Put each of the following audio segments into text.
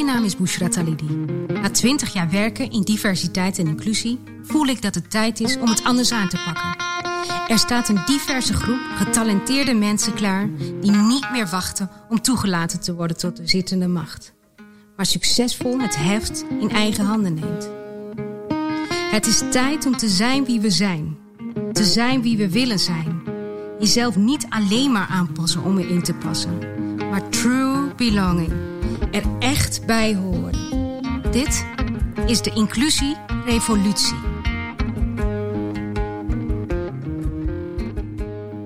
Mijn naam is Bushra Talidi. Na 20 jaar werken in diversiteit en inclusie voel ik dat het tijd is om het anders aan te pakken. Er staat een diverse groep getalenteerde mensen klaar die niet meer wachten om toegelaten te worden tot de zittende macht, maar succesvol het heft in eigen handen neemt. Het is tijd om te zijn wie we zijn, te zijn wie we willen zijn. Jezelf niet alleen maar aanpassen om erin te passen, maar true belonging er echt bij horen. Dit is de Inclusie-revolutie.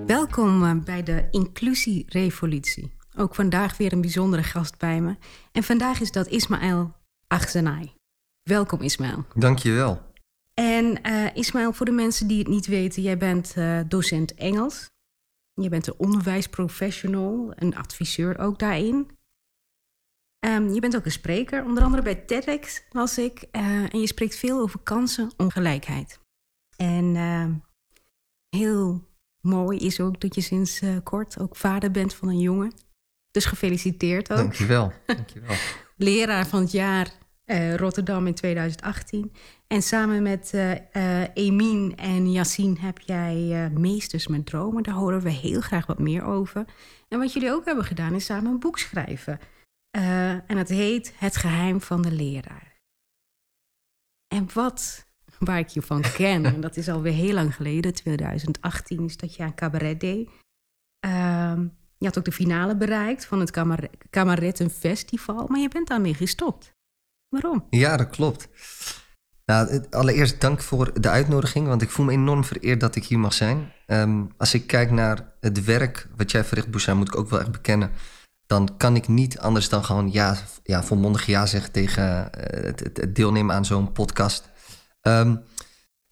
Welkom eh, bij de Inclusie-revolutie. Ook vandaag weer een bijzondere gast bij me. En vandaag is dat Ismaël Achzenai. Welkom Ismaël. Dankjewel. En uh, Ismaël, voor de mensen die het niet weten, jij bent uh, docent Engels. Je bent een onderwijsprofessional, een adviseur ook daarin. Um, je bent ook een spreker, onder andere bij TEDx was ik. Uh, en je spreekt veel over kansen, ongelijkheid. En uh, heel mooi is ook dat je sinds uh, kort ook vader bent van een jongen. Dus gefeliciteerd ook. Dankjewel. Dankjewel. Leraar van het jaar Rotterdam in 2018. En samen met Emin en Yassine heb jij Meesters met Dromen. Daar horen we heel graag wat meer over. En wat jullie ook hebben gedaan is samen een boek schrijven. Uh, en het heet Het geheim van de leraar. En wat, waar ik je van ken, en dat is alweer heel lang geleden, 2018, is dat je aan cabaret deed. Uh, je had ook de finale bereikt van het Kamaretten Festival, maar je bent daarmee gestopt. Waarom? Ja, dat klopt. Nou, allereerst dank voor de uitnodiging, want ik voel me enorm vereerd dat ik hier mag zijn. Um, als ik kijk naar het werk wat jij verricht, Bouchard, moet ik ook wel echt bekennen dan kan ik niet anders dan gewoon ja, ja volmondig ja zeggen tegen uh, het, het, deelnemen aan zo'n podcast. Um,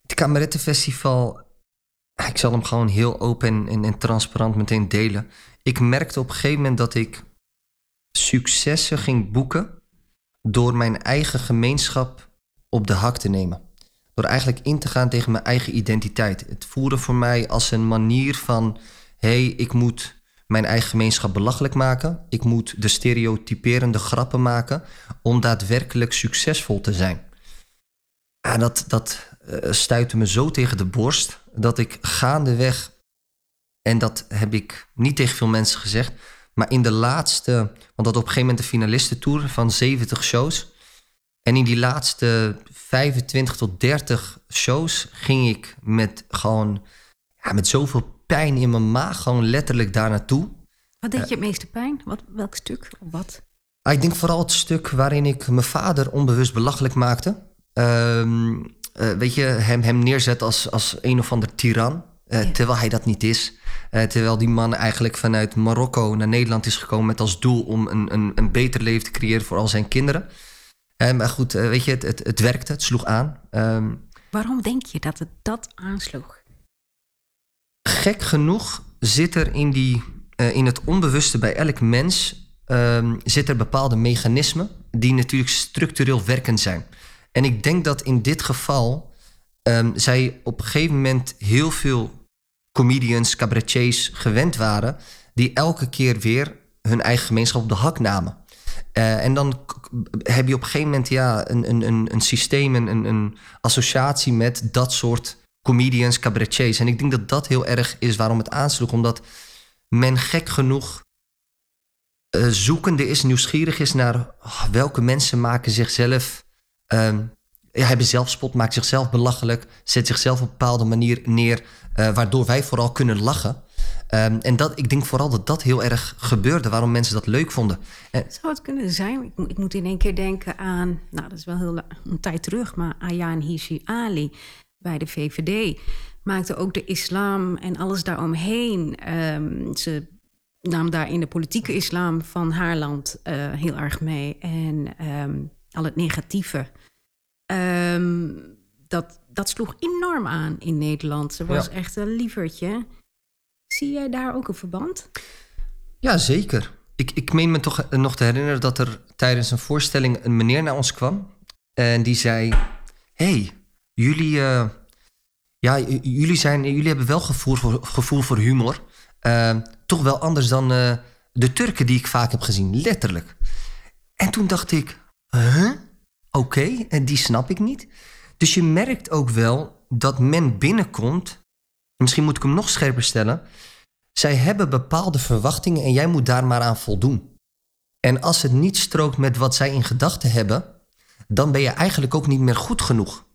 het Kamerettenfestival, ik zal hem gewoon heel open en, en, transparant meteen delen. Ik merkte op een gegeven moment dat ik successen ging boeken door mijn eigen gemeenschap op de hak te nemen. Door eigenlijk in te gaan tegen mijn eigen identiteit. Het voelde voor mij als een manier van: hé, hey, ik moet mijn eigen gemeenschap belachelijk maken. Ik moet de stereotyperende grappen maken om daadwerkelijk succesvol te zijn. En dat, dat uh, stuitte me zo tegen de borst dat ik gaandeweg, en dat heb ik niet tegen veel mensen gezegd, maar in de laatste, want dat op een gegeven moment de finalistentour van 70 shows. En in die laatste 25 tot 30 shows ging ik met gewoon ja, met zoveel pijn in mijn maag, gewoon letterlijk daar naartoe. Wat deed je het meeste pijn? Wat, welk stuk? Of wat? Ah, ik denk vooral het stuk waarin ik mijn vader onbewust belachelijk maakte. Uh, weet je, hem, hem neerzet als, als een of ander tiran. Uh, Terwijl hij dat niet is. Uh, terwijl die man eigenlijk vanuit Marokko naar Nederland is gekomen met als doel om een, een, een beter leven te creëren voor al zijn kinderen. maar goed, weet je, het, het, het werkte, het sloeg aan. Ehm, Waarom denk je dat het dat aansloeg? Gek genoeg zit er in, die, uh, in het onbewuste bij elk mens... Um, zit er bepaalde mechanismen die natuurlijk structureel werkend zijn. En ik denk dat in dit geval um, zij op een gegeven moment heel veel comedians, cabaretiers gewend waren... die elke keer weer hun eigen gemeenschap op de hak namen. Uh, en dan heb je op een gegeven moment ja, een, een, een systeem, een, een associatie met dat soort comedians, cabaretiers. En ik denk dat dat heel erg is waarom het aansloeg. Omdat men gek genoeg uh, zoekende is, nieuwsgierig is naar oh, welke mensen maken zichzelf. Um, ja, hebben zelfspot, maakt zichzelf belachelijk, zet zichzelf op een bepaalde manier neer, uh, waardoor wij vooral kunnen lachen. Um, en dat, ik denk vooral dat dat heel erg gebeurde, waarom mensen dat leuk vonden. En, Zou het kunnen zijn? Ik, ik, moet in één keer denken aan, nou dat is wel heel een tijd terug, maar Ayaan Hishi Ali bij de VVD maakte ook de islam en alles daaromheen. Um, ze nam daar in de politieke islam van haar land uh, heel erg mee. En um, al het negatieve. Um, dat, dat sloeg enorm aan in Nederland. Ze was ja. echt een lievertje. Zie jij daar ook een verband? Ja, zeker. Ik, ik meen me toch nog te herinneren dat er tijdens een voorstelling een meneer naar ons kwam. En die zei: hey, jullie, uh, ja, jullie, zijn, jullie hebben wel gevoel voor, gevoel voor humor. Uh, toch wel anders dan uh, de Turken die ik vaak heb gezien, letterlijk. En toen dacht ik, huh? Oké, en die snap ik niet. Dus je merkt ook wel dat men binnenkomt. Misschien moet ik hem nog scherper stellen. Zij hebben bepaalde verwachtingen en jij moet daar maar aan voldoen. En als het niet strookt met wat zij in gedachten hebben, dan ben je eigenlijk ook niet meer goed genoeg.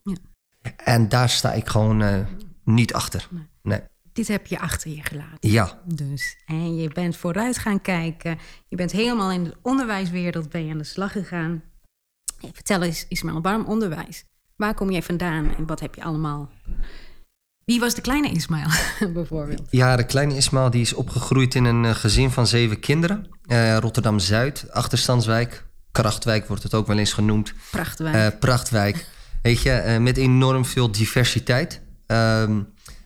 En daar sta ik gewoon uh, niet achter. Nee. Dit heb je achter je gelaten. Ja, Dus, en je bent vooruit gaan kijken. Je bent helemaal in de onderwijswereld ben je aan de slag gegaan. Vertel eens, Ismaël, waarom onderwijs? Waar kom jij vandaan en wat heb je allemaal? Wie was de kleine Ismaël, bijvoorbeeld? ja, de kleine Ismaël die is opgegroeid in een eh, gezin van zeven kinderen. Eh, Rotterdam-Zuid, achterstandswijk. Krachtwijk wordt het ook wel eens genoemd. Prachtwijk. Eh, prachtwijk. Weet je, eh, met enorm veel diversiteit. Ehm,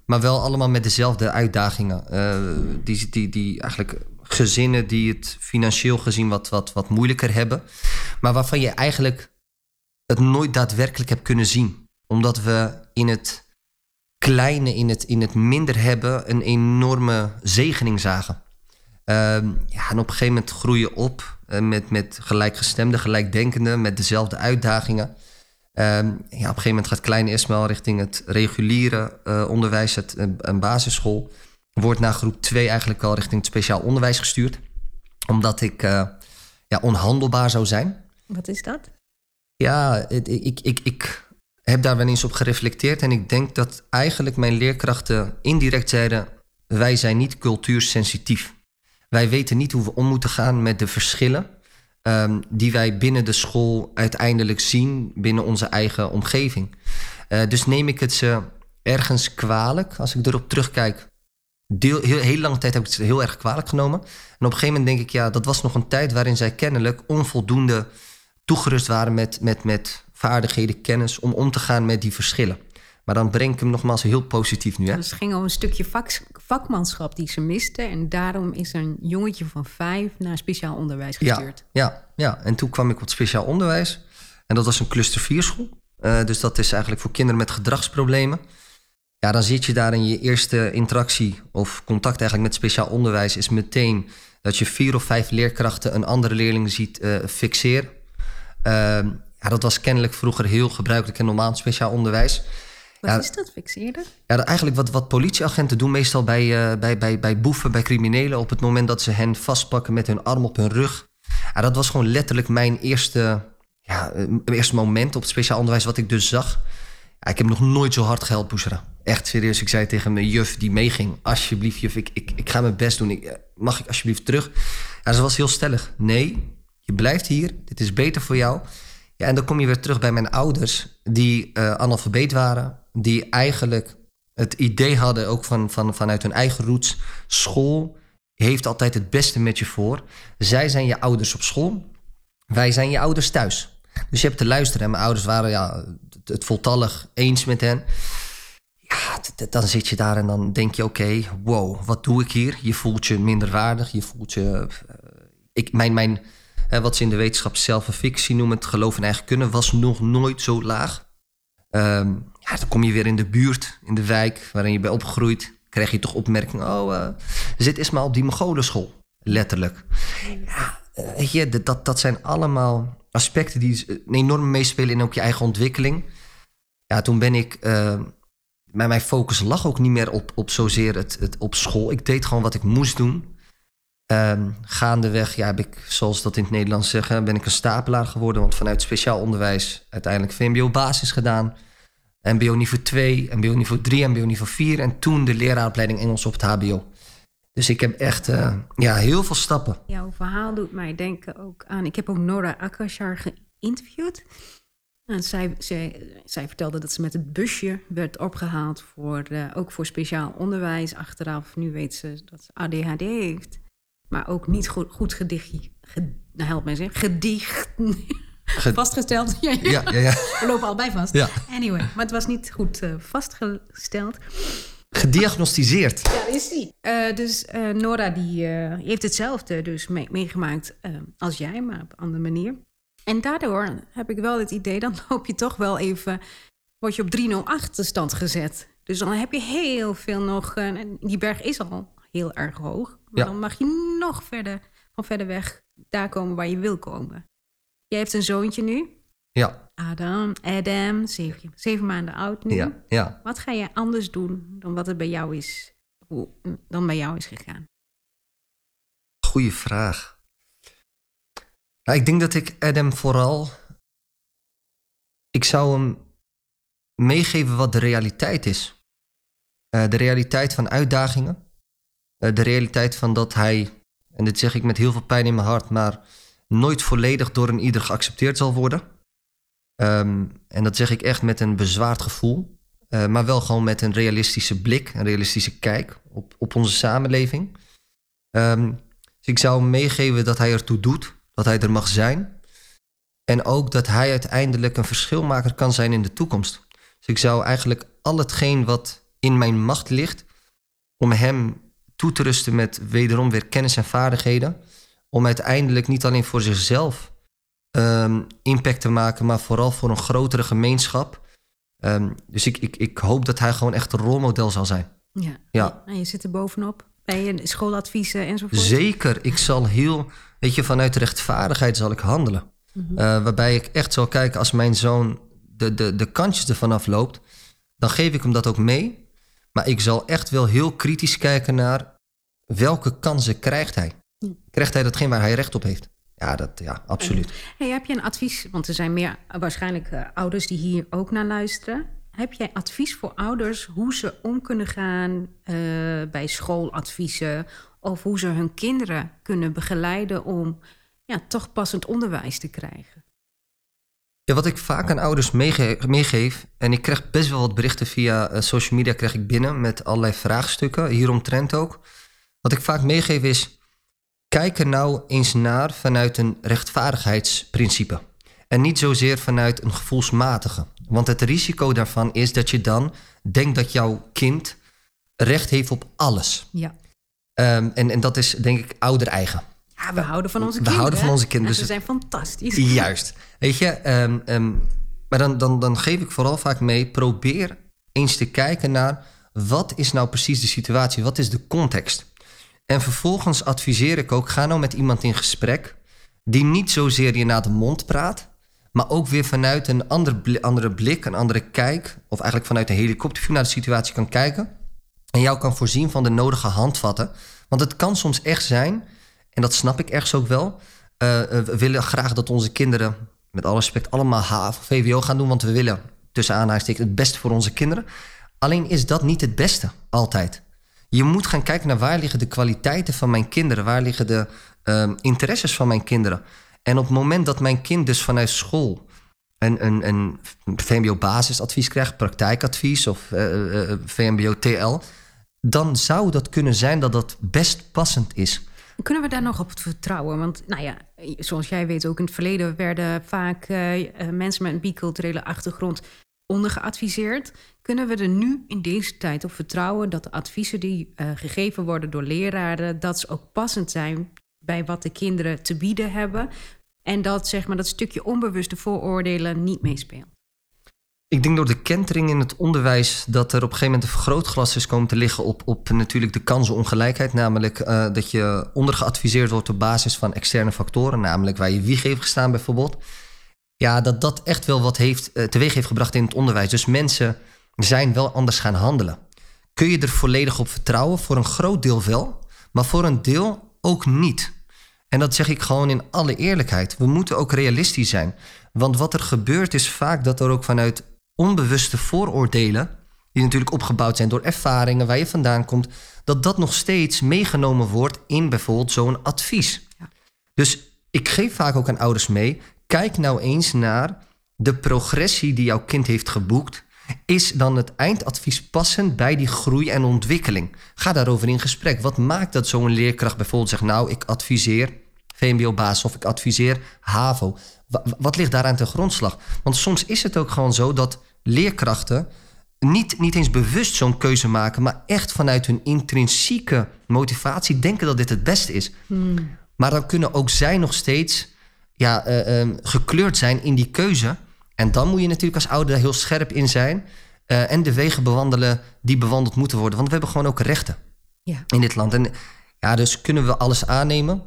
maar wel allemaal met dezelfde uitdagingen. Eh, die, die, die eigenlijk gezinnen die het financieel gezien wat, wat, wat moeilijker hebben. Maar waarvan je eigenlijk het nooit daadwerkelijk hebt kunnen zien. Omdat we in het kleine, in het, in het minder hebben, een enorme zegening zagen. Ehm, ja, en op een gegeven moment groei je op eh, met, met gelijkgestemden, gelijkdenkenden, met dezelfde uitdagingen. Ehm, ja, op een gegeven moment gaat kleine Ismaël richting het reguliere eh, onderwijs, het, een, een basisschool. Wordt na groep 2 eigenlijk al richting het speciaal onderwijs gestuurd. Omdat ik eh, ja, onhandelbaar zou zijn. Wat is dat? Ja, ik, ik, ik, ik heb daar wel eens op gereflecteerd. En ik denk dat eigenlijk mijn leerkrachten indirect zeiden... wij zijn niet cultuursensitief. Wij weten niet hoe we om moeten gaan met de verschillen... ehm, die wij binnen de school uiteindelijk zien binnen onze eigen omgeving. Eh, dus neem ik het ze ergens kwalijk als ik erop terugkijk. Heel, heel lange tijd heb ik ze heel erg kwalijk genomen. En op een gegeven moment denk ik, ja, dat was nog een tijd waarin zij kennelijk onvoldoende toegerust waren met, met, met vaardigheden, kennis om om te gaan met die verschillen. Maar dan breng ik hem nogmaals heel positief nu. Hè? Dus het ging om een stukje vak- vakmanschap die ze misten. En daarom is een jongetje van vijf naar speciaal onderwijs Ja, gestuurd. ja, ja, en toen kwam ik op speciaal onderwijs. En dat was een cluster 4 school. Eh, dus dat is eigenlijk voor kinderen met gedragsproblemen. Ja, dan zit je daar in je eerste interactie of contact eigenlijk met speciaal onderwijs... is meteen dat je vier of vijf leerkrachten een andere leerling ziet eh, fixeren. Ehm, ja, dat was kennelijk vroeger heel gebruikelijk en normaal speciaal onderwijs. Wat Ja. is dat, fixeerder? Ja, dat eigenlijk wat, wat politieagenten doen meestal bij, eh, bij, bij, bij boeven, bij criminelen... op het moment dat ze hen vastpakken met hun arm op hun rug. Ja, dat was gewoon letterlijk mijn eerste, ja, eh, eerste moment op het speciaal onderwijs... wat ik dus zag. Ja, ik heb nog nooit zo hard gehelpt, Boezera. Echt serieus. Ik zei tegen mijn juf die meeging... alsjeblieft juf, ik, ik, ik ga mijn best doen. Ik, eh, mag ik alsjeblieft terug? Ja, ze was heel stellig. Nee, je blijft hier. Dit is beter voor jou. Ja, en dan kom je weer terug bij mijn ouders... die eh analfabeet waren. Die eigenlijk het idee hadden, ook van, van, vanuit hun eigen roots... school heeft altijd het beste met je voor. Zij zijn je ouders op school. Wij zijn je ouders thuis. Dus je hebt te luisteren. En mijn ouders waren ja, het, voltallig eens met hen. Ja, dan zit je daar en dan denk je... oké, wow, wat doe ik hier? Je voelt je minderwaardig. Je voelt je... eh, ik, mijn, mijn, eh, wat ze in de wetenschap zelffictie noemen... het geloof in eigen kunnen... was nog nooit zo laag. Ehm, ja, dan kom je weer in de buurt, in de wijk... waarin je bent opgegroeid. Krijg je toch opmerking... oh, eh, zit Ismaël op die Mogolenschool. Letterlijk. Ja, eh, je, dat- dat, zijn allemaal aspecten... die een enorm meespelen in ook je eigen ontwikkeling. Ja, toen ben ik... eh, maar mijn focus lag ook niet meer op, op zozeer het, het op school. Ik deed gewoon wat ik moest doen. Ehm, gaandeweg ja, heb ik, zoals dat in het Nederlands zeggen, ben ik een stapelaar geworden. Want vanuit speciaal onderwijs uiteindelijk VMBO-basis gedaan. MBO niveau 2, MBO niveau 3, MBO niveau 4. En toen de leraaropleiding Engels op het HBO. Dus ik heb echt eh, ja, heel veel stappen. Jouw verhaal doet mij denken ook aan... Ik heb ook Nora Akashar geïnterviewd. En zij, zij, zij vertelde dat ze met het busje werd opgehaald... Voor, eh, ook voor speciaal onderwijs. Achteraf, nu weet ze dat ze ADHD heeft. Maar ook niet goed, goed gedicht... Ge, nou, help mij zeg. Gedicht... Ge- vastgesteld. Ja, ja. Ja. We lopen allebei vast. Ja. Anyway, maar het was niet goed eh, vastgesteld. Gediagnosticeerd. Ja, is die. Eh, dus eh, Nora die, heeft hetzelfde dus mee- meegemaakt als jij, maar op een andere manier. En daardoor heb ik wel het idee, dan loop je toch wel even... word je op 3-0 achterstand gezet. Dus dan heb je heel veel nog... en die berg is al heel erg hoog. Maar Ja. dan mag je nog verder, van verder weg daar komen waar je wil komen. Jij hebt een zoontje nu. Ja. Adam, Adam, zeven, zeven maanden oud nu. Ja, ja. Wat ga je anders doen dan wat het bij jou is, hoe, dan bij jou is gegaan? Goeie vraag. Nou, ik denk dat ik Adam vooral. Ik zou hem meegeven wat de realiteit is. Uh, de realiteit van uitdagingen. Uh, de realiteit van dat hij, en dit zeg ik met heel veel pijn in mijn hart, maar nooit volledig door een ieder geaccepteerd zal worden. Um, en dat zeg ik echt met een bezwaard gevoel. Uh, maar wel gewoon met een realistische blik, een realistische kijk op, op onze samenleving. Um, dus ik zou meegeven dat hij ertoe doet, dat hij er mag zijn. En ook dat hij uiteindelijk een verschilmaker kan zijn in de toekomst. Dus ik zou eigenlijk al hetgeen wat in mijn macht ligt, om hem toe te rusten met wederom weer kennis en vaardigheden. Om uiteindelijk niet alleen voor zichzelf um, impact te maken, maar vooral voor een grotere gemeenschap. Um, dus ik, ik, ik hoop dat hij gewoon echt een rolmodel zal zijn. Ja, ja. en je zit er bovenop bij je schooladviezen enzovoort. Zeker, ik zal heel, weet je, vanuit rechtvaardigheid zal ik handelen. Mm -hmm. uh, waarbij ik echt zal kijken als mijn zoon de, de, de kantjes ervan afloopt, dan geef ik hem dat ook mee. Maar ik zal echt wel heel kritisch kijken naar welke kansen krijgt hij. Krijgt hij datgene waar hij recht op heeft? Ja, dat, ja absoluut. Hey, heb je een advies? Want er zijn meer waarschijnlijk uh, ouders die hier ook naar luisteren. Heb jij advies voor ouders hoe ze om kunnen gaan uh, bij schooladviezen? Of hoe ze hun kinderen kunnen begeleiden om ja, toch passend onderwijs te krijgen? Ja, wat ik vaak aan ouders meege meegeef, en ik krijg best wel wat berichten via uh, social media krijg ik binnen met allerlei vraagstukken, hieromtrent ook. Wat ik vaak meegeef is, kijk er nou eens naar vanuit een rechtvaardigheidsprincipe. En niet zozeer vanuit een gevoelsmatige. Want het risico daarvan is dat je dan denkt dat jouw kind recht heeft op alles. Ja. Um, en, en dat is denk ik ouder eigen. Ja, we houden van onze we kinderen. We houden van onze kinderen. Ze zijn fantastisch. Juist. Weet je, um, um, maar dan, dan, dan geef ik vooral vaak mee, probeer eens te kijken naar wat is nou precies de situatie, wat is de context. En vervolgens adviseer ik ook, ga nou met iemand in gesprek die niet zozeer je naar de mond praat, maar ook weer vanuit een ander andere blik, een andere kijk, of eigenlijk vanuit een helikopterview naar de situatie kan kijken. En jou kan voorzien van de nodige handvatten. Want het kan soms echt zijn, en dat snap ik ergens ook wel. Uh, we willen graag dat onze kinderen, met alle respect, allemaal HAVO of VWO gaan doen. Want we willen, tussen aanhalingstekens, het beste voor onze kinderen. Alleen is dat niet het beste, altijd. Je moet gaan kijken naar waar liggen de kwaliteiten van mijn kinderen. Waar liggen de uh, interesses van mijn kinderen. En op het moment dat mijn kind dus vanuit school een, een, een VMBO-basisadvies krijgt, praktijkadvies of uh, uh, VMBO-TL, dan zou dat kunnen zijn dat dat best passend is. Kunnen we daar nog op vertrouwen? Want, nou ja, zoals jij weet, ook in het verleden werden vaak mensen met een biculturele achtergrond ondergeadviseerd. Kunnen we er nu in deze tijd op vertrouwen dat de adviezen die uh, gegeven worden door leraren, dat ze ook passend zijn bij wat de kinderen te bieden hebben. En dat zeg maar, dat stukje onbewuste vooroordelen niet meespeelt. Ik denk door de kentering in het onderwijs dat er op een gegeven moment een vergrootglas is komen te liggen op, op natuurlijk de kansenongelijkheid. Namelijk uh, dat je ondergeadviseerd wordt op basis van externe factoren, namelijk waar je wieg heeft gestaan bijvoorbeeld. Ja, dat dat echt wel wat heeft, uh, teweeg heeft gebracht in het onderwijs. Dus mensen zijn wel anders gaan handelen. Kun je er volledig op vertrouwen? Voor een groot deel wel, maar voor een deel ook niet. En dat zeg ik gewoon in alle eerlijkheid. We moeten ook realistisch zijn. Want wat er gebeurt is vaak dat er ook vanuit onbewuste vooroordelen, die natuurlijk opgebouwd zijn door ervaringen waar je vandaan komt, dat dat nog steeds meegenomen wordt in bijvoorbeeld zo'n advies. Ja. Dus ik geef vaak ook aan ouders mee, kijk nou eens naar de progressie die jouw kind heeft geboekt. Is dan het eindadvies passend bij die groei en ontwikkeling? Ga daarover in gesprek. Wat maakt dat zo'n leerkracht bijvoorbeeld zegt: Nou, ik adviseer VMBO-basis of ik adviseer HAVO? Wat ligt daaraan ten grondslag? Want soms is het ook gewoon zo dat leerkrachten niet, niet eens bewust zo'n keuze maken, maar echt vanuit hun intrinsieke motivatie denken dat dit het beste is. Hmm. Maar dan kunnen ook zij nog steeds ja, uh, uh, gekleurd zijn in die keuze. En dan moet je natuurlijk als ouder heel scherp in zijn. Uh, en de wegen bewandelen die bewandeld moeten worden. Want we hebben gewoon ook rechten ja. in dit land. En ja, dus kunnen we alles aannemen?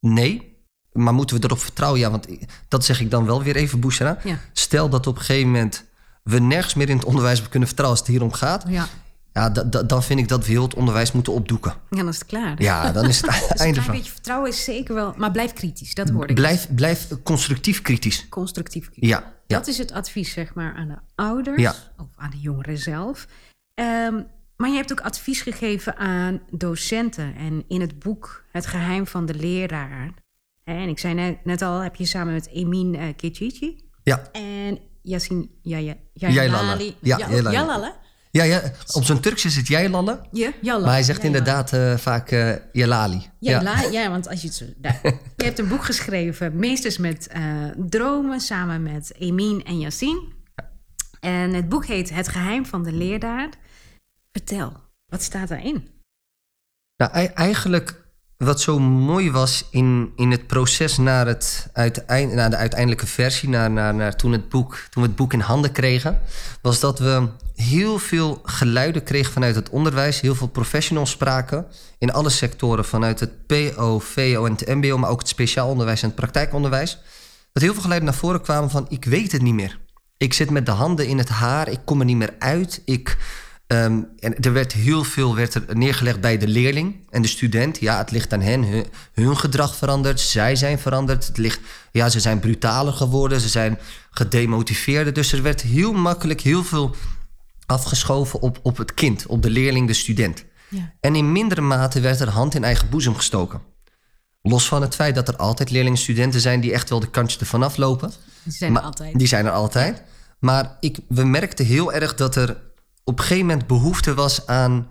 Nee. maar moeten we erop vertrouwen? Ja, want dat zeg ik dan wel weer even, Bouchera. Ja. Stel dat op een gegeven moment we nergens meer in het onderwijs kunnen vertrouwen als het hierom gaat. Ja. Ja, da- da- dan vind ik dat we heel het onderwijs moeten opdoeken. ja, dan is het klaar. Ja, dan is het Dus een einde klein van. beetje vertrouwen is zeker wel... Maar blijf kritisch, dat hoorde ik. Blijf, blijf constructief kritisch. Constructief kritisch. Ja, ja. Dat is het advies, zeg maar, aan de ouders Ja. of aan de jongeren zelf. Ehm, maar je hebt ook advies gegeven aan docenten. En in het boek Het geheim van de leraar. En ik zei net, net al, heb je samen met Emin uh, Kichichi ja. en Jaya, Jaylala. Ja. Jalala. Ja, ja, op zijn Turks is het jij lallen. Ja, Jalla. Maar hij zegt Jalla. inderdaad eh, vaak eh Jalali. Ja, ja. ja, want als je het zo... daar- je hebt een boek geschreven, Meesters met eh, Dromen, samen met Emin en Yassine. En het boek heet Het geheim van de leerdaad. Vertel, wat staat daarin? Nou, ei- eigenlijk wat zo mooi was in, in het proces naar, het uiteind, naar de uiteindelijke versie, naar, naar, naar toen, het boek, toen we het boek in handen kregen, was dat we heel veel geluiden kregen vanuit het onderwijs, heel veel professionals spraken in alle sectoren, vanuit het PO, VO en het MBO, maar ook het speciaal onderwijs en het praktijkonderwijs. Dat heel veel geluiden naar voren kwamen van ik weet het niet meer. Ik zit met de handen in het haar, ik kom er niet meer uit. Ik, Ehm, en er werd heel veel werd er neergelegd bij de leerling en de student. Ja, het ligt aan hen. Hun, hun gedrag verandert. Zij zijn veranderd. Het ligt, ja, ze zijn brutaler geworden. Ze zijn gedemotiveerder. Dus er werd heel makkelijk heel veel afgeschoven op, op het kind, op de leerling, de student. Ja. En in mindere mate werd er hand in eigen boezem gestoken. Los van het feit dat er altijd leerlingen en studenten zijn die echt wel de kantjes ervan aflopen. Die zijn er altijd. Die zijn er altijd. Maar ik, we merkten heel erg dat er op een gegeven moment behoefte was aan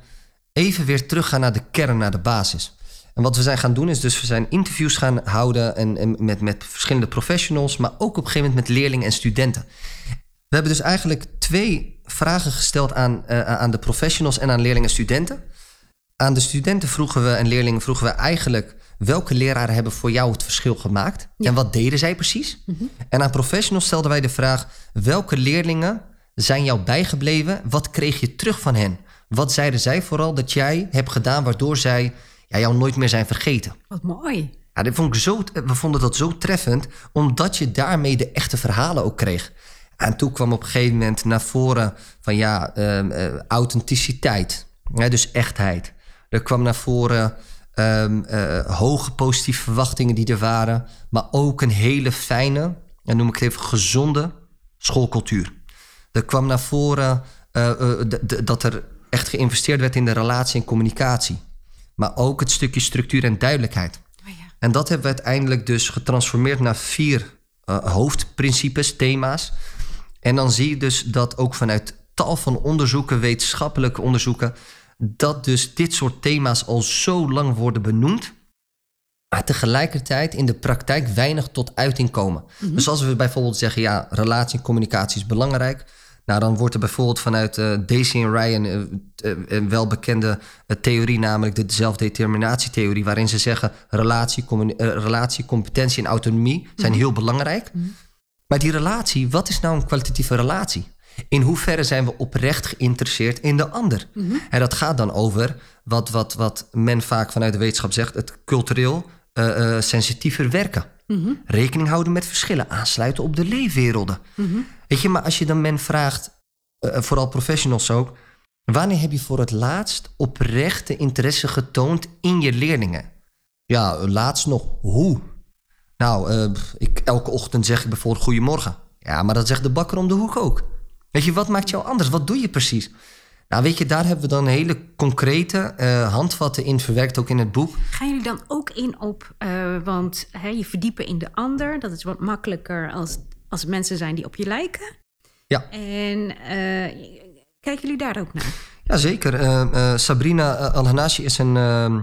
even weer teruggaan naar de kern, naar de basis. En wat we zijn gaan doen is dus we zijn interviews gaan houden en, en met, met verschillende professionals, maar ook op een gegeven moment met leerlingen en studenten. We hebben dus eigenlijk twee vragen gesteld aan, eh, aan de professionals en aan leerlingen en studenten. Aan de studenten vroegen we en leerlingen vroegen we eigenlijk welke leraren hebben voor jou het verschil gemaakt en wat deden zij precies? En aan professionals stelden wij de vraag welke leerlingen zijn jou bijgebleven? Wat kreeg je terug van hen? Wat zeiden zij vooral dat jij hebt gedaan waardoor zij ja, jou nooit meer zijn vergeten? Wat mooi. Ja, dat vond ik zo, we vonden dat zo treffend, omdat je daarmee de echte verhalen ook kreeg. En toen kwam op een gegeven moment naar voren van ja, ehm, eh, authenticiteit, ja, dus echtheid. Er kwam naar voren ehm, eh, hoge positieve verwachtingen die er waren, maar ook een hele fijne, en noem ik het even gezonde schoolcultuur. Er kwam naar voren eh, eh, dat er echt geïnvesteerd werd in de relatie en communicatie. Maar ook het stukje structuur en duidelijkheid. Oh ja. En dat hebben we uiteindelijk dus getransformeerd naar vier eh, hoofdprincipes, thema's. En dan zie je dus dat ook vanuit tal van onderzoeken, wetenschappelijke onderzoeken, dat dus dit soort thema's al zo lang worden benoemd, maar tegelijkertijd in de praktijk weinig tot uiting komen. Dus als we bijvoorbeeld zeggen, ja, relatie en communicatie is belangrijk, nou dan wordt er bijvoorbeeld vanuit eh Daisy en Ryan eh, eh, een welbekende eh, theorie, namelijk de zelfdeterminatietheorie, waarin ze zeggen relatie, eh, relatie, competentie en autonomie zijn heel belangrijk. Maar die relatie, wat is nou een kwalitatieve relatie? In hoeverre zijn we oprecht geïnteresseerd in de ander? En dat gaat dan over wat, wat, wat men vaak vanuit de wetenschap zegt, het cultureel eh, eh, sensitiever werken. Rekening houden met verschillen, aansluiten op de leefwerelden. Weet je, maar als je dan men vraagt, eh, vooral professionals ook, wanneer heb je voor het laatst oprechte interesse getoond in je leerlingen? Ja, laatst nog. Hoe? Nou, eh, ik, elke ochtend zeg ik bijvoorbeeld goedemorgen. Ja, maar dat zegt de bakker om de hoek ook. Weet je, wat maakt jou anders? Wat doe je precies? Nou, weet je, daar hebben we dan hele concrete eh, handvatten in verwerkt, ook in het boek. Gaan jullie dan ook in op, eh, want hè, je verdiepen in de ander, dat is wat makkelijker als, als mensen zijn die op je lijken. Ja. En eh, kijken jullie daar ook naar? Jazeker. Sabrina Al-Hanashi is een eh,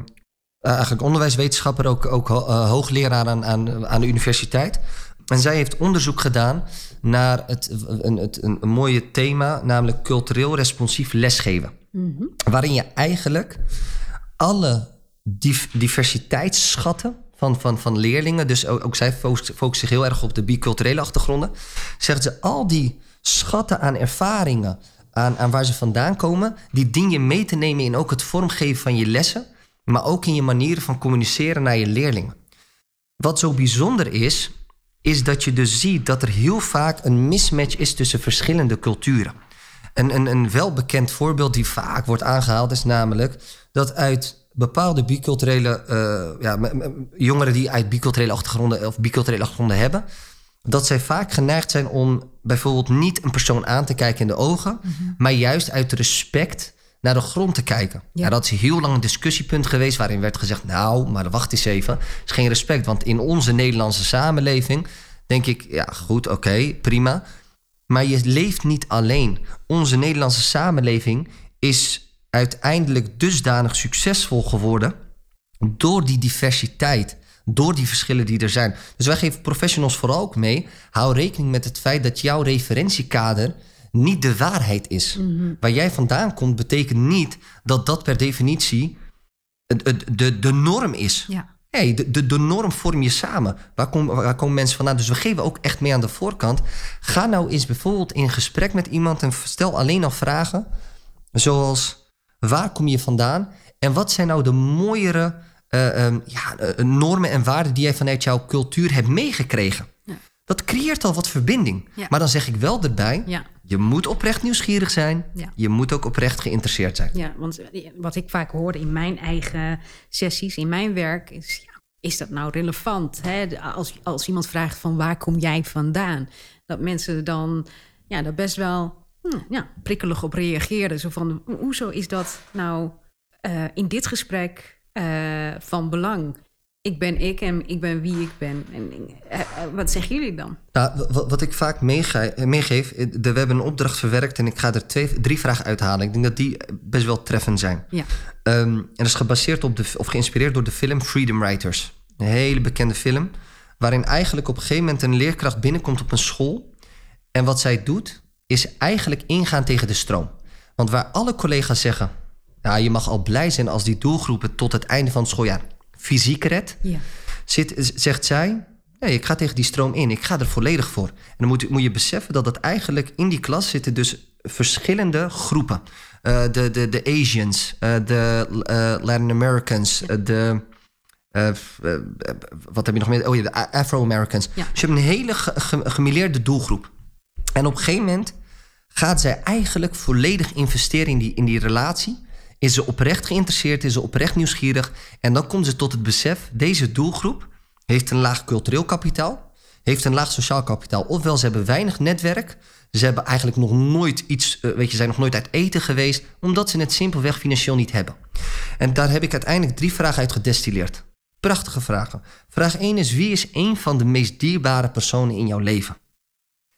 eigenlijk onderwijswetenschapper, ook, ook ho- hoogleraar aan, aan, aan de universiteit. En zij heeft onderzoek gedaan naar het, een, het, een, een mooie thema, namelijk cultureel responsief lesgeven. Waarin je eigenlijk alle div- diversiteitsschatten van, van, van leerlingen, dus ook, ook zij focust, focust zich heel erg op de biculturele achtergronden, zegt ze al die schatten aan ervaringen, aan, aan waar ze vandaan komen, die dien je mee te nemen in ook het vormgeven van je lessen, maar ook in je manieren van communiceren naar je leerlingen. wat zo bijzonder is, is dat je dus ziet dat er heel vaak een mismatch is tussen verschillende culturen. Een, een, een welbekend voorbeeld die vaak wordt aangehaald is namelijk dat uit bepaalde biculturele uh, ja, jongeren die uit biculturele achtergronden of biculturele achtergronden hebben, dat zij vaak geneigd zijn om bijvoorbeeld niet een persoon aan te kijken in de ogen, mhm. maar juist uit respect naar de grond te kijken. Ja. Nou, dat is heel lang een discussiepunt geweest waarin werd gezegd: Nou, maar wacht eens even, is geen respect. Want in onze Nederlandse samenleving denk ik: Ja, goed, oké, prima. Maar je leeft niet alleen. Onze Nederlandse samenleving is uiteindelijk dusdanig succesvol geworden door die diversiteit, door die verschillen die er zijn. Dus wij geven professionals vooral ook mee: hou rekening met het feit dat jouw referentiekader niet de waarheid is. Mhm. Waar jij vandaan komt, betekent niet dat dat per definitie de, de, de norm is. Ja. Hey, de, de, de norm vorm je samen. Waar, kom, waar komen mensen vandaan? Dus we geven ook echt mee aan de voorkant. Ga nou eens bijvoorbeeld in gesprek met iemand en stel alleen al vragen. Zoals, waar kom je vandaan? En wat zijn nou de mooiere uh, um, ja, uh, normen en waarden die jij vanuit jouw cultuur hebt meegekregen? Ja. Dat creëert al wat verbinding. Ja. Maar dan zeg ik wel erbij, ja. Je moet oprecht nieuwsgierig zijn. Je moet ook oprecht geïnteresseerd zijn. Ja, want wat ik vaak hoorde in mijn eigen sessies, in mijn werk, is is dat nou relevant? Hè? Als, als iemand vraagt van waar kom jij vandaan? Dat mensen dan ja, daar best wel hm, ja, prikkelig op reageren. Zo van, hoezo is dat nou uh, in dit gesprek uh, van belang? Ik ben ik en ik ben wie ik ben. En, uh, wat zeggen jullie dan? Nou, wat, ik vaak meegeef, we hebben een opdracht verwerkt en ik ga er twee, drie vragen uithalen. Ik denk dat die best wel treffend zijn. Ja. Um, en dat is gebaseerd op de, of geïnspireerd door de film Freedom Writers. Een hele bekende film. Waarin eigenlijk op een gegeven moment een leerkracht binnenkomt op een school. En wat zij doet, is eigenlijk ingaan tegen de stroom. Want waar alle collega's zeggen... Nou, je mag al blij zijn als die doelgroepen tot het einde van het schooljaar fysiek redt... Ja. Zit, zegt zij, nee, ik ga tegen die stroom in. Ik ga er volledig voor. En dan moet, moet je beseffen dat het eigenlijk in die klas zitten dus verschillende groepen. Uh, de, de, de Asians, uh, de uh, Latin Americans, de wat heb je nog meer? Oh ja, de Afro-Americans. Ja. Dus je hebt een hele ge doelgroep. En op een gegeven moment gaat zij eigenlijk volledig investeren in die, in die relatie. Is ze oprecht geïnteresseerd, is ze oprecht nieuwsgierig. En dan komt ze tot het besef, deze doelgroep heeft een laag cultureel kapitaal. Heeft een laag sociaal kapitaal. Ofwel, ze hebben weinig netwerk. Ze hebben eigenlijk nog nooit iets, weet je, zijn nog nooit uit eten geweest. Omdat ze het simpelweg financieel niet hebben. En daar heb ik uiteindelijk drie vragen uit gedestilleerd. Prachtige vragen. Vraag 1 is: wie is een van de meest dierbare personen in jouw leven?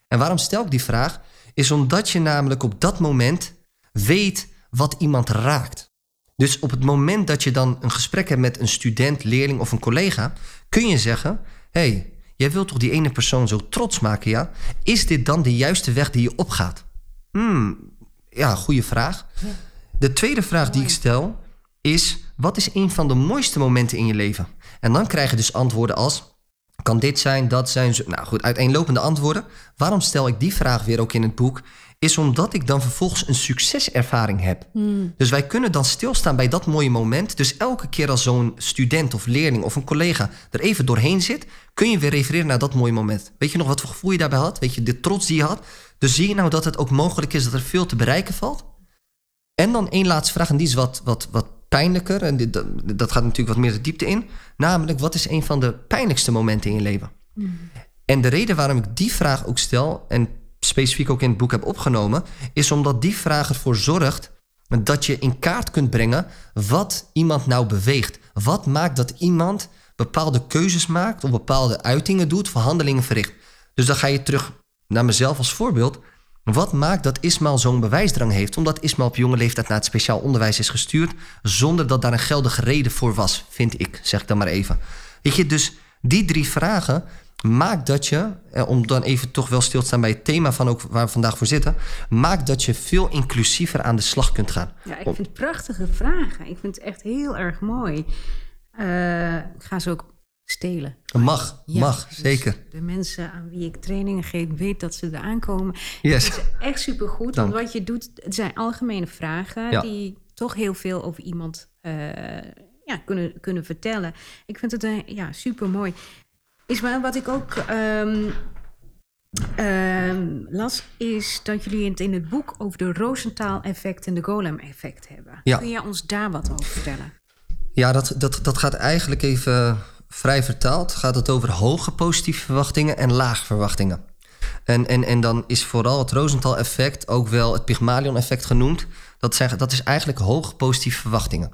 En waarom stel ik die vraag? Is omdat je namelijk op dat moment weet wat iemand raakt. Dus op het moment dat je dan een gesprek hebt met een student, leerling of een collega, kun je zeggen: hey, jij wilt toch die ene persoon zo trots maken, ja? Is dit dan de juiste weg die je opgaat? Hmm, ja, goede vraag. De tweede vraag die ik stel is: wat is een van de mooiste momenten in je leven? En dan krijg je dus antwoorden als: kan dit zijn, dat zijn. Nou goed, uiteenlopende antwoorden. Waarom stel ik die vraag weer ook in het boek? Is omdat ik dan vervolgens een succeservaring heb. Hmm. Dus wij kunnen dan stilstaan bij dat mooie moment. Dus elke keer als zo'n student of leerling of een collega er even doorheen zit, kun je weer refereren naar dat mooie moment. Weet je nog wat voor gevoel je daarbij had? Weet je, de trots die je had? Dus zie je nou dat het ook mogelijk is dat er veel te bereiken valt? En dan één laatste vraag, en die is wat, wat, wat pijnlijker. En dit, dat, gaat natuurlijk wat meer de diepte in. Namelijk, wat is een van de pijnlijkste momenten in je leven? Mm. En de reden waarom ik die vraag ook stel... en specifiek ook in het boek heb opgenomen... is omdat die vraag ervoor zorgt dat je in kaart kunt brengen... wat iemand nou beweegt. Wat maakt dat iemand bepaalde keuzes maakt... of bepaalde uitingen doet, verhandelingen verricht. Dus dan ga je terug naar mezelf als voorbeeld... Wat maakt dat Ismaël zo'n bewijsdrang heeft? Omdat Ismaël op jonge leeftijd naar het speciaal onderwijs is gestuurd... zonder dat daar een geldige reden voor was, vind ik, zeg ik dan maar even. Weet je, dus die drie vragen maakt dat je... Eh, om dan even toch wel stil te staan bij het thema van ook waar we vandaag voor zitten... maakt dat je veel inclusiever aan de slag kunt gaan. Ja, ik vind het prachtige vragen. Ik vind het echt heel erg mooi. Uh, ik ga ze ook stelen. Mag, mag, dus zeker. De mensen aan wie ik trainingen geef, weten dat ze eraan komen. Yes. Dat is echt supergoed, Dank. want wat je doet, het zijn algemene vragen... die toch heel veel over iemand uh, ja, kunnen, kunnen vertellen. Ik vind het uh, ja, super mooi. Ismaël, wat ik ook ehm, las, is dat jullie het in het boek over de Rosenthal-effect en de Golem-effect hebben. Ja. Kun je ons daar wat over vertellen? Ja, dat, dat, dat gaat eigenlijk even vrij vertaald. Gaat het over hoge positieve verwachtingen en lage verwachtingen. En, en, en dan is vooral het Rosenthal-effect ook wel het Pygmalion-effect genoemd. Dat, zijn, dat is eigenlijk hoge positieve verwachtingen.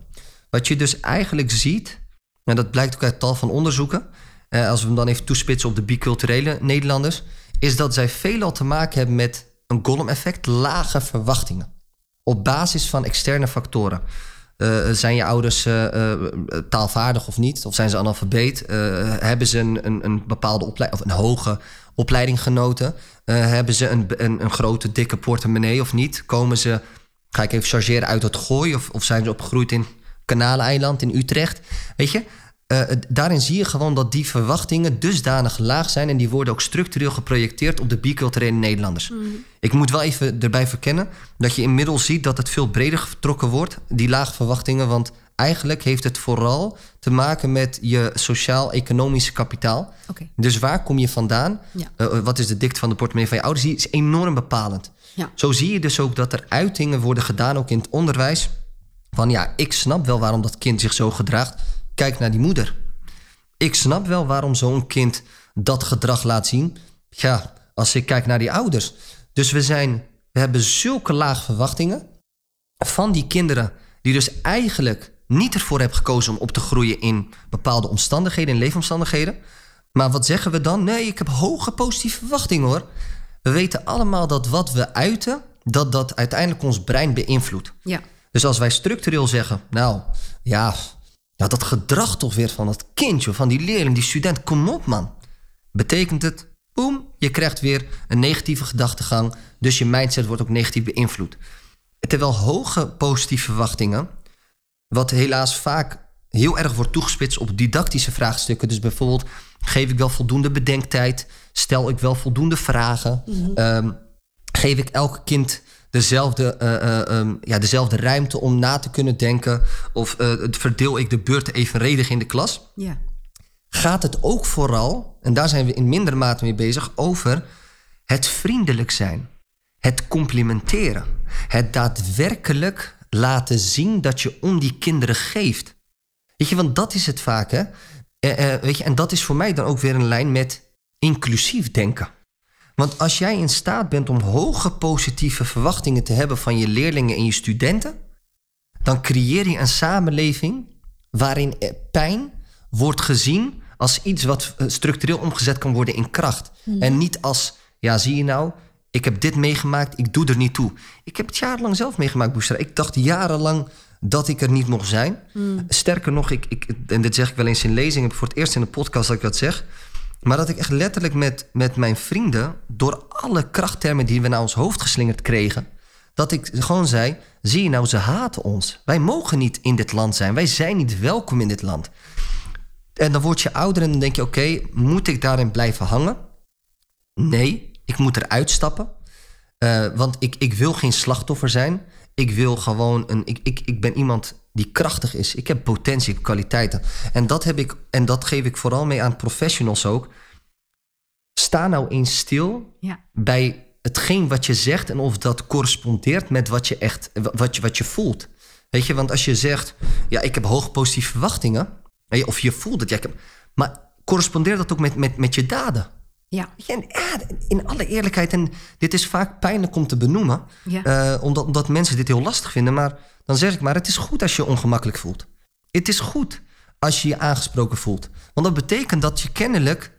Wat je dus eigenlijk ziet, en dat blijkt ook uit tal van onderzoeken, eh, als we hem dan even toespitsen op de biculturele Nederlanders, is dat zij veelal te maken hebben met een Gollum-effect, lage verwachtingen. Op basis van externe factoren. Uh, zijn je ouders taalvaardig of niet? Of zijn ze analfabeet? hebben ze een, een, een, bepaalde opleiding of een hoge opleiding genoten? hebben ze een, een, een, grote, dikke portemonnee of niet? Komen ze, ga ik even chargeren, uit het gooi? Of, of zijn ze opgegroeid in Kanaleiland in Utrecht? Weet je, daarin zie je gewoon dat die verwachtingen dusdanig laag zijn... en die worden ook structureel geprojecteerd op de biculturele Nederlanders. Mm. Ik moet wel even erbij verkennen dat je inmiddels ziet... dat het veel breder getrokken wordt, die lage verwachtingen... want eigenlijk heeft het vooral te maken met je sociaal-economische kapitaal. Okay. Dus waar kom je vandaan? Ja. Uh, wat is de dikte van de portemonnee van je ouders? Die is enorm bepalend. Ja. Zo zie je dus ook dat er uitingen worden gedaan, ook in het onderwijs... van ja, ik snap wel waarom dat kind zich zo gedraagt kijk naar die moeder. Ik snap wel waarom zo'n kind dat gedrag laat zien. Ja, als ik kijk naar die ouders. Dus we, zijn, we hebben zulke laag verwachtingen van die kinderen... die dus eigenlijk niet ervoor hebben gekozen om op te groeien... in bepaalde omstandigheden, in leefomstandigheden. Maar wat zeggen we dan? Nee, ik heb hoge positieve verwachtingen hoor. We weten allemaal dat wat we uiten... dat dat uiteindelijk ons brein beïnvloedt. Ja. Dus als wij structureel zeggen... nou, ja, ja, dat gedrag toch weer van dat kindje, van die leerling, die student, kom op man. Betekent het, boem, je krijgt weer een negatieve gedachtegang, dus je mindset wordt ook negatief beïnvloed. Terwijl hoge positieve verwachtingen, wat helaas vaak heel erg wordt toegespitst op didactische vraagstukken, dus bijvoorbeeld, geef ik wel voldoende bedenktijd, stel ik wel voldoende vragen, mm -hmm. geef ik elk kind dezelfde, uh, um, ja, dezelfde ruimte om na te kunnen denken? Of uh, verdeel ik de beurten evenredig in de klas? Ja. Gaat het ook vooral, en daar zijn we in mindere mate mee bezig, over het vriendelijk zijn, het complimenteren, het daadwerkelijk laten zien dat je om die kinderen geeft. Weet je, want dat is het vaak, hè? Weet je, en dat is voor mij dan ook weer een lijn met inclusief denken. Want als jij in staat bent om hoge positieve verwachtingen te hebben van je leerlingen en je studenten, dan creëer je een samenleving waarin pijn wordt gezien als iets wat structureel omgezet kan worden in kracht. Mm. En niet als, ja, zie je nou, ik heb dit meegemaakt, ik doe er niet toe. Ik heb het jarenlang zelf meegemaakt, Boestra. Ik dacht jarenlang dat ik er niet mocht zijn. Mm. Sterker nog, ik, ik, en dit zeg ik wel eens in lezingen, voor het eerst in de podcast dat ik dat zeg. Maar dat ik echt letterlijk met, met mijn vrienden, door alle krachttermen die we naar ons hoofd geslingerd kregen, dat ik gewoon zei: zie je nou, ze haten ons. Wij mogen niet in dit land zijn. Wij zijn niet welkom in dit land. En dan word je ouder en dan denk je: oké, moet ik daarin blijven hangen? Nee, ik moet eruit stappen. Uh, want ik, ik wil geen slachtoffer zijn. Ik wil gewoon een. Ik, ik, ik ben iemand die krachtig is. Ik heb potentie, ik heb kwaliteiten. En dat, heb ik, en dat geef ik vooral mee aan professionals ook. Sta nou eens stil ja. bij hetgeen wat je zegt en of dat correspondeert met wat je echt wat je, wat je voelt. Weet je, want als je zegt, ja, ik heb hoge positieve verwachtingen, of je voelt het, ja, ik heb, maar correspondeert dat ook met, met, met je daden? Ja. En, in alle eerlijkheid, en dit is vaak pijnlijk om te benoemen, ja. uh, omdat, omdat mensen dit heel lastig vinden, maar dan zeg ik maar, het is goed als je ongemakkelijk voelt. Het is goed als je je aangesproken voelt. Want dat betekent dat je kennelijk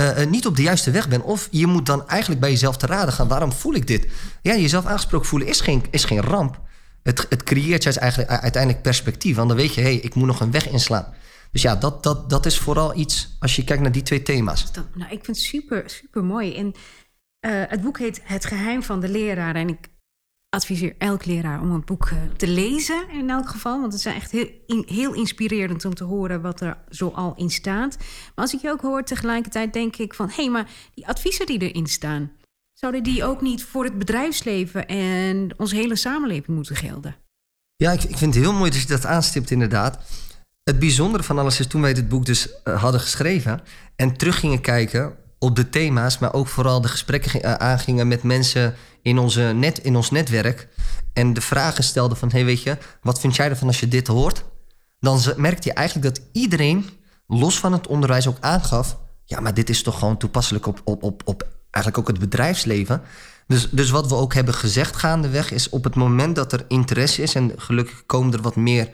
uh, niet op de juiste weg bent. Of je moet dan eigenlijk bij jezelf te raden gaan. Waarom voel ik dit? Ja, jezelf aangesproken voelen is geen, is geen ramp. Het, het creëert juist eigenlijk uiteindelijk perspectief. Want dan weet je, hé, hey, ik moet nog een weg inslaan. Dus ja, dat, dat, dat is vooral iets als je kijkt naar die twee thema's. Nou, ik vind het super, super mooi. En uh, het boek heet Het geheim van de leraar. En ik adviseer elk leraar om het boek te lezen in elk geval. Want het is echt heel, heel inspirerend om te horen wat er zo al in staat. Maar als ik je ook hoor tegelijkertijd denk ik van... hé, hey, maar die adviezen die erin staan... zouden die ook niet voor het bedrijfsleven en onze hele samenleving moeten gelden? Ja, ik, ik vind het heel mooi dat je dat aanstipt inderdaad. Het bijzondere van alles is toen wij dit boek dus uh, hadden geschreven... En terug gingen kijken op de thema's, maar ook vooral de gesprekken eh, aangingen met mensen in, onze net, in ons netwerk. En de vragen stelden van, hey, weet je, wat vind jij ervan als je dit hoort? Dan merkte je eigenlijk dat iedereen, los van het onderwijs, ook aangaf... ja, maar dit is toch gewoon toepasselijk op, op, op, op eigenlijk ook het bedrijfsleven. Dus, dus wat we ook hebben gezegd gaandeweg is op het moment dat er interesse is... en gelukkig komen er wat meer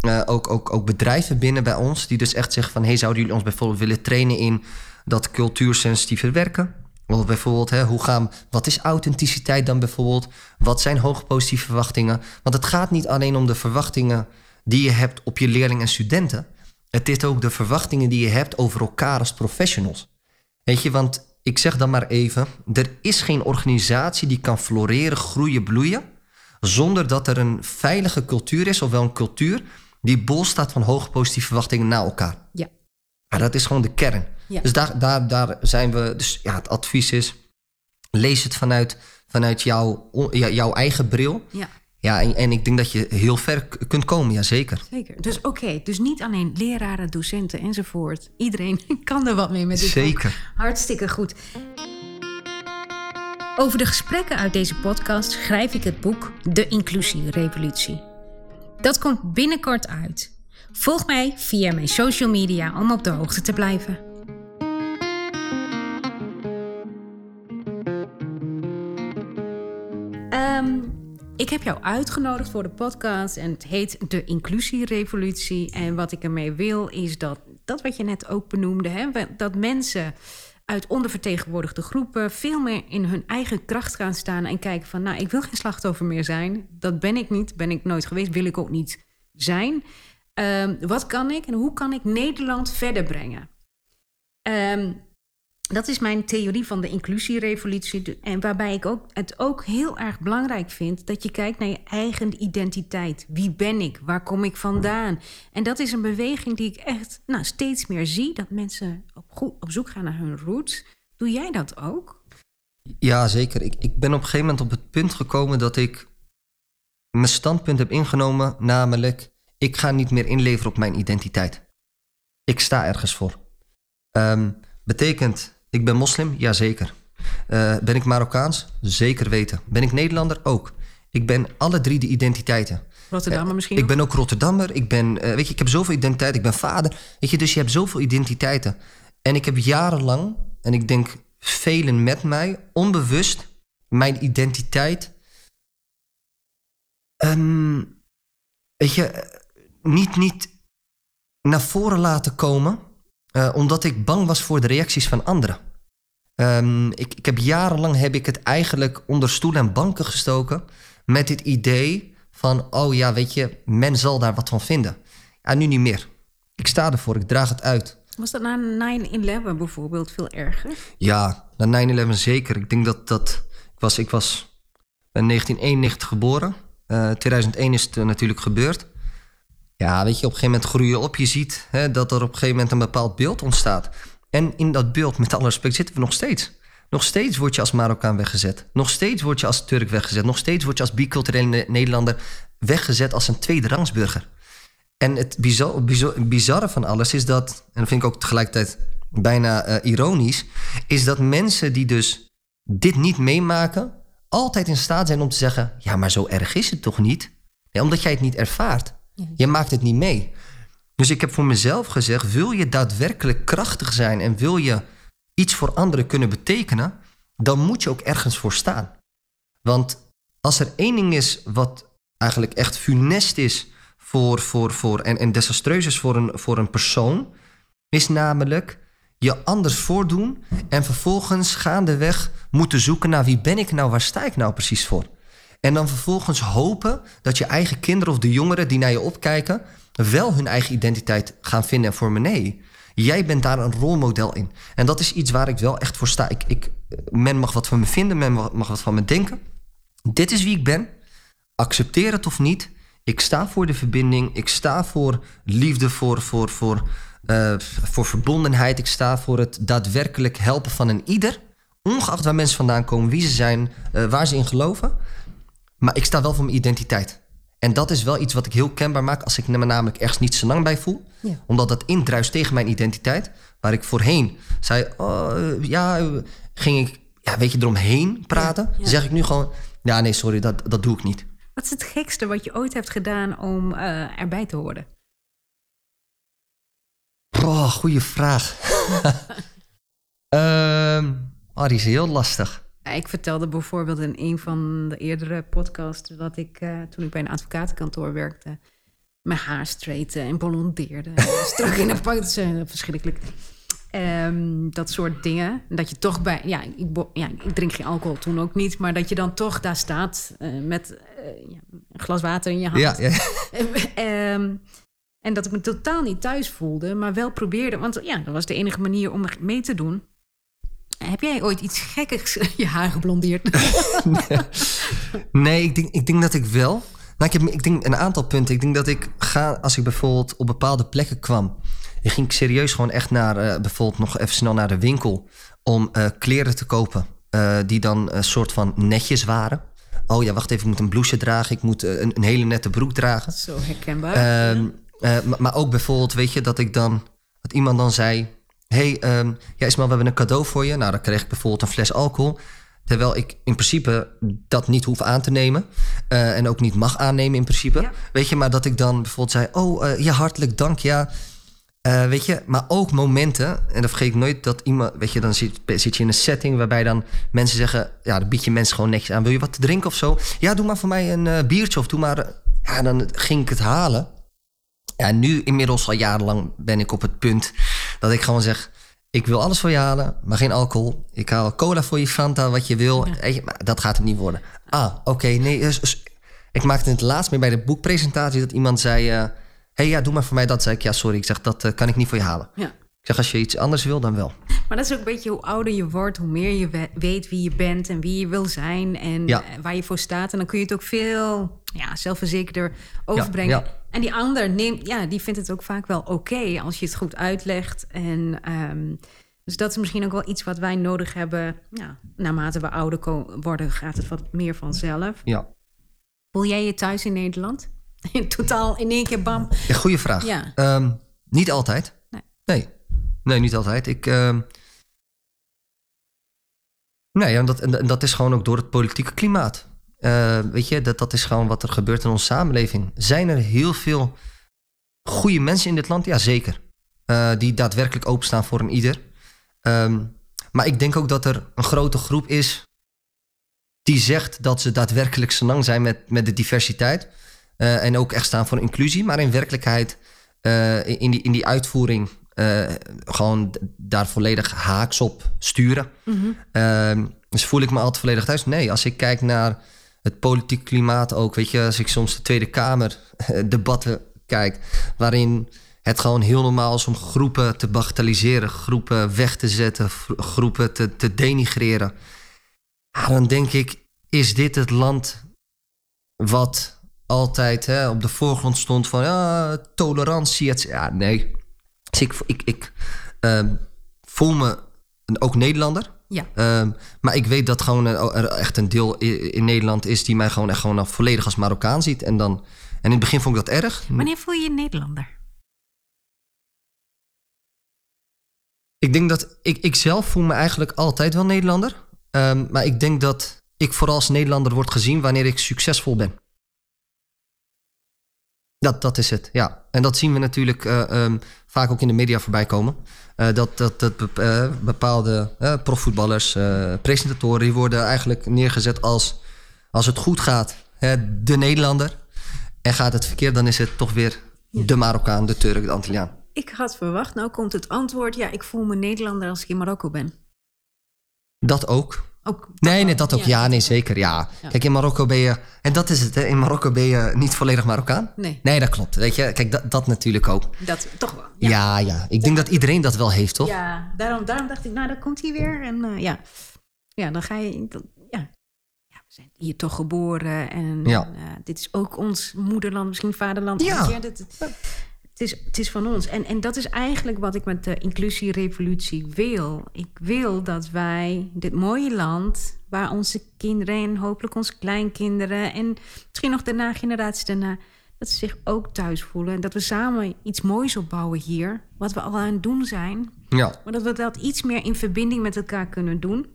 uh, ook, ook, ook bedrijven binnen bij ons... die dus echt zeggen van... hey, zouden jullie ons bijvoorbeeld willen trainen in dat cultuursensitieve werken? Of bijvoorbeeld, hè, hoe gaan, wat is authenticiteit dan bijvoorbeeld? Wat zijn hoge positieve verwachtingen? Want het gaat niet alleen om de verwachtingen die je hebt op je leerlingen en studenten. Het is ook de verwachtingen die je hebt over elkaar als professionals. Weet je, want ik zeg dan maar even: er is geen organisatie die kan floreren, groeien, bloeien. zonder dat er een veilige cultuur is, ofwel een cultuur die bol staat van hoge positieve verwachtingen naar elkaar. Ja. Maar dat is gewoon de kern. Ja. Dus daar, daar, daar zijn we. Dus ja, het advies is: lees het vanuit, vanuit jouw, jouw eigen bril. Ja. Ja, en, en, ik denk dat je heel ver kunt komen, ja zeker. Zeker. Dus oké, dus niet alleen leraren, docenten enzovoort. Iedereen kan er wat mee met dit Zeker. Boek. Hartstikke goed. Over de gesprekken uit deze podcast schrijf ik het boek De Inclusierevolutie. Dat komt binnenkort uit. Volg mij via mijn social media om op de hoogte te blijven. Um, ik heb jou uitgenodigd voor de podcast en het heet De Inclusierevolutie. En wat ik ermee wil is dat, dat wat je net ook benoemde, hè, dat mensen uit ondervertegenwoordigde groepen veel meer in hun eigen kracht gaan staan en kijken van, nou, ik wil geen slachtoffer meer zijn. Dat ben ik niet, ben ik nooit geweest, wil ik ook niet zijn. Um, wat kan ik en hoe kan ik Nederland verder brengen? Um, dat is mijn theorie van de inclusierevolutie. En waarbij ik ook, het ook heel erg belangrijk vind dat je kijkt naar je eigen identiteit. Wie ben ik? Waar kom ik vandaan? En dat is een beweging die ik echt nou, steeds meer zie. Dat mensen op, op zoek gaan naar hun roots. Doe jij dat ook? Ja, zeker. Ik, ik ben op een gegeven moment op het punt gekomen dat ik mijn standpunt heb ingenomen. Namelijk, ik ga niet meer inleveren op mijn identiteit. Ik sta ergens voor. Um, betekent ik ben moslim? Jazeker. Uh, ben ik Marokkaans? Zeker weten. Ben ik Nederlander? Ook. Ik ben alle drie de identiteiten. Rotterdammer misschien? Uh, ik ben ook Rotterdammer. Ik ben, uh, weet je, ik heb zoveel identiteiten. Ik ben vader. Weet je, dus je hebt zoveel identiteiten. En ik heb jarenlang, en ik denk velen met mij, onbewust mijn identiteit. Um, weet je, niet, niet naar voren laten komen uh, omdat ik bang was voor de reacties van anderen. Um, ik, ik heb jarenlang heb ik het eigenlijk onder stoelen en banken gestoken met dit idee van, oh ja, weet je, men zal daar wat van vinden. Ja, nu niet meer. Ik sta ervoor, ik draag het uit. Was dat na 9-11 bijvoorbeeld veel erger? Ja, na 9-11 zeker. Ik denk dat dat. Ik was, ik was ben 1991 geboren. Uh, 2001 is het uh, natuurlijk gebeurd. Ja, weet je, op een gegeven moment groei je op. Je ziet hè, dat er op een gegeven moment een bepaald beeld ontstaat. En in dat beeld, met alle respect, zitten we nog steeds. Nog steeds word je als Marokkaan weggezet. Nog steeds word je als Turk weggezet. Nog steeds word je als biculturele Nederlander weggezet als een tweede rangsburger. En het bizar, bizar, bizarre van alles is dat, en dat vind ik ook tegelijkertijd bijna uh, ironisch, is dat mensen die dus dit niet meemaken, altijd in staat zijn om te zeggen: ja, maar zo erg is het toch niet? Nee, omdat jij het niet ervaart. Je maakt het niet mee. Dus ik heb voor mezelf gezegd: wil je daadwerkelijk krachtig zijn en wil je iets voor anderen kunnen betekenen, dan moet je ook ergens voor staan. Want als er één ding is wat eigenlijk echt funest is voor, voor, voor, en, en desastreus is voor een, voor een persoon, is namelijk je anders voordoen en vervolgens gaandeweg moeten zoeken naar wie ben ik nou, waar sta ik nou precies voor. En dan vervolgens hopen dat je eigen kinderen of de jongeren die naar je opkijken, wel hun eigen identiteit gaan vinden en vormen. Nee, jij bent daar een rolmodel in. En dat is iets waar ik wel echt voor sta. Ik, ik, men mag wat van me vinden, men mag wat van me denken. Dit is wie ik ben. Accepteer het of niet. Ik sta voor de verbinding. Ik sta voor liefde, voor, voor, voor, uh, voor verbondenheid. Ik sta voor het daadwerkelijk helpen van een ieder. Ongeacht waar mensen vandaan komen, wie ze zijn, uh, waar ze in geloven. Maar ik sta wel voor mijn identiteit. En dat is wel iets wat ik heel kenbaar maak als ik me namelijk ergens niet zo lang bij voel. Ja. Omdat dat indruist tegen mijn identiteit. Waar ik voorheen zei, oh, ja, ging ik, ja, weet je, eromheen praten. Ja, ja. Dan zeg ik nu gewoon, ja, nee, sorry, dat, dat doe ik niet. Wat is het gekste wat je ooit hebt gedaan om eh, erbij te horen? Oh, goede vraag. Ehm oh, die is heel lastig. Ik vertelde bijvoorbeeld in een van de eerdere podcasts dat ik eh, toen ik bij een advocatenkantoor werkte, mijn haar straighten en blondeerde. Strak in de is eh, verschrikkelijk. Ehm, dat soort dingen. Dat je toch bij, ja ik, ja, ik drink geen alcohol toen ook niet, maar dat je dan toch daar staat eh, met ja, een glas water in je hand. Ja, ja. Ehm, en dat ik me totaal niet thuis voelde, maar wel probeerde. Want ja, dat was de enige manier om mee te doen. Heb jij ooit iets gekkigs je haar geblondeerd? Nee, ik denk, ik denk dat ik wel. Nou, ik heb ik denk een aantal punten. Ik denk dat ik ga, als ik bijvoorbeeld op bepaalde plekken kwam. Dan ging ik serieus gewoon echt naar, eh, bijvoorbeeld nog even snel naar de winkel. Om eh, kleren te kopen. eh, die dan een soort van netjes waren. Oh ja, wacht even, ik moet een blouse dragen. Ik moet een, een hele nette broek dragen. Zo herkenbaar. Ehm, eh, maar, maar ook bijvoorbeeld, weet je, dat ik dan... Dat iemand dan zei... hey, ehm, ja Ismael, we hebben een cadeau voor je. Nou, dan kreeg ik bijvoorbeeld een fles alcohol. Terwijl ik in principe dat niet hoef aan te nemen. eh, en ook niet mag aannemen in principe. Ja. Weet je, maar dat ik dan bijvoorbeeld zei... Oh, eh, ja, hartelijk dank, ja. Eh, weet je, maar ook momenten... En dan vergeet ik nooit dat iemand... Weet je, dan zit, zit je in een setting waarbij dan mensen zeggen... Ja, dan bied je mensen gewoon netjes aan. Wil je wat te drinken of zo? Ja, doe maar voor mij een biertje of doe maar... ja, dan ging ik het halen. Ja, nu inmiddels al jarenlang ben ik op het punt dat ik gewoon zeg... Ik wil alles voor je halen, maar geen alcohol. Ik haal cola voor je, Fanta, wat je wil. Maar dat gaat het niet worden. Ah, oké, nee. dus- dus- ik maakte het laatst meer bij de boekpresentatie... dat iemand zei... eh hey, ja, doe maar voor mij dat. zei ik, ja, sorry. Ik zeg, dat eh, kan ik niet voor je halen. ja. Ik zeg, als je iets anders wil, dan wel. Maar dat is ook een beetje hoe ouder je wordt, hoe meer je we- weet wie je bent en wie je wil zijn en Ja. waar je voor staat. En dan kun je het ook veel ja, zelfverzekerder overbrengen. ja. En die ander neemt, ja, die vindt het ook vaak wel oké als je het goed uitlegt. En ehm, dus dat is misschien ook wel iets wat wij nodig hebben. Ja, naarmate we ouder worden, gaat het wat meer vanzelf. Ja. Voel jij je thuis in Nederland? In totaal in één keer bam. ja goeie vraag. Ja. Ehm, niet altijd. Nee. Nee. Nee, niet altijd. Ik... ehm, Nee, en dat- en dat is gewoon ook door het politieke klimaat. Eh, weet je, dat, dat is gewoon wat er gebeurt in onze samenleving. Zijn er heel veel goede mensen in dit land? Ja, zeker. Eh, die daadwerkelijk openstaan voor een ieder. Ehm, maar ik denk ook dat er een grote groep is die zegt dat ze daadwerkelijk senang zijn met, met de diversiteit. Eh, en ook echt staan voor inclusie. Maar in werkelijkheid, in, die, in die uitvoering, gewoon daar volledig haaks op sturen. Ehm, dus voel ik me altijd volledig thuis? Nee, als ik kijk naar het politiek klimaat ook, weet je, als ik soms de Tweede Kamer eh, debatten kijk, waarin het gewoon heel normaal is om groepen te bagatelliseren, groepen weg te zetten, groepen te, te denigreren. Ja, dan denk ik, is dit het land wat altijd hè, op de voorgrond stond van ja, tolerantie? et cetera? Ja, nee. Dus ik, ik, ehm, voel me ook Nederlander. Ja. Ehm, maar ik weet dat gewoon er, echt een deel in Nederland is die mij gewoon echt gewoon volledig als Marokkaan ziet. En, dan, en in het begin vond ik dat erg. Wanneer voel je je Nederlander? Ik denk dat ik, ik zelf voel me eigenlijk altijd wel Nederlander. Ehm, maar ik denk dat ik vooral als Nederlander word gezien wanneer ik succesvol ben. Dat, dat is het, ja. En dat zien we natuurlijk eh, ehm, vaak ook in de media voorbij komen. Eh, dat dat, dat eh, bepaalde profvoetballers, presentatoren... die worden eigenlijk neergezet als, als het goed gaat, hè, de Nederlander. En gaat het verkeerd, dan is het toch weer de Marokkaan, de Turk, de Antilliaan. Ik had verwacht, nou komt het antwoord... ja, ik voel me Nederlander als ik in Marokko ben. Dat ook. Ook, Nee, nee, dat ook. Ja. Ja, nee, zeker. Ja. Ja. Kijk, in Marokko ben je... En dat is het, hè. In Marokko ben je niet volledig Marokkaan. Nee, Nee, dat klopt. Weet je, kijk, dat, dat natuurlijk ook. dat toch wel. Ja, ja. Ik denk dat iedereen dat wel heeft, toch? Ja, daarom, daarom dacht ik, nou, daar komt hij weer. En eh, ja. ja, dan ga je... dat- ja. ja, we zijn hier toch geboren. En Ja. eh, dit is ook ons moederland, misschien vaderland. Ja. dit- het, is, het is van ons. En, en dat is eigenlijk wat ik met de inclusierevolutie wil. Ik wil dat wij dit mooie land... waar onze kinderen en hopelijk onze kleinkinderen en misschien nog daarna, generaties daarna, dat ze zich ook thuis voelen. En dat we samen iets moois opbouwen hier, wat we al aan het doen zijn. Ja. Maar dat we dat iets meer in verbinding met elkaar kunnen doen.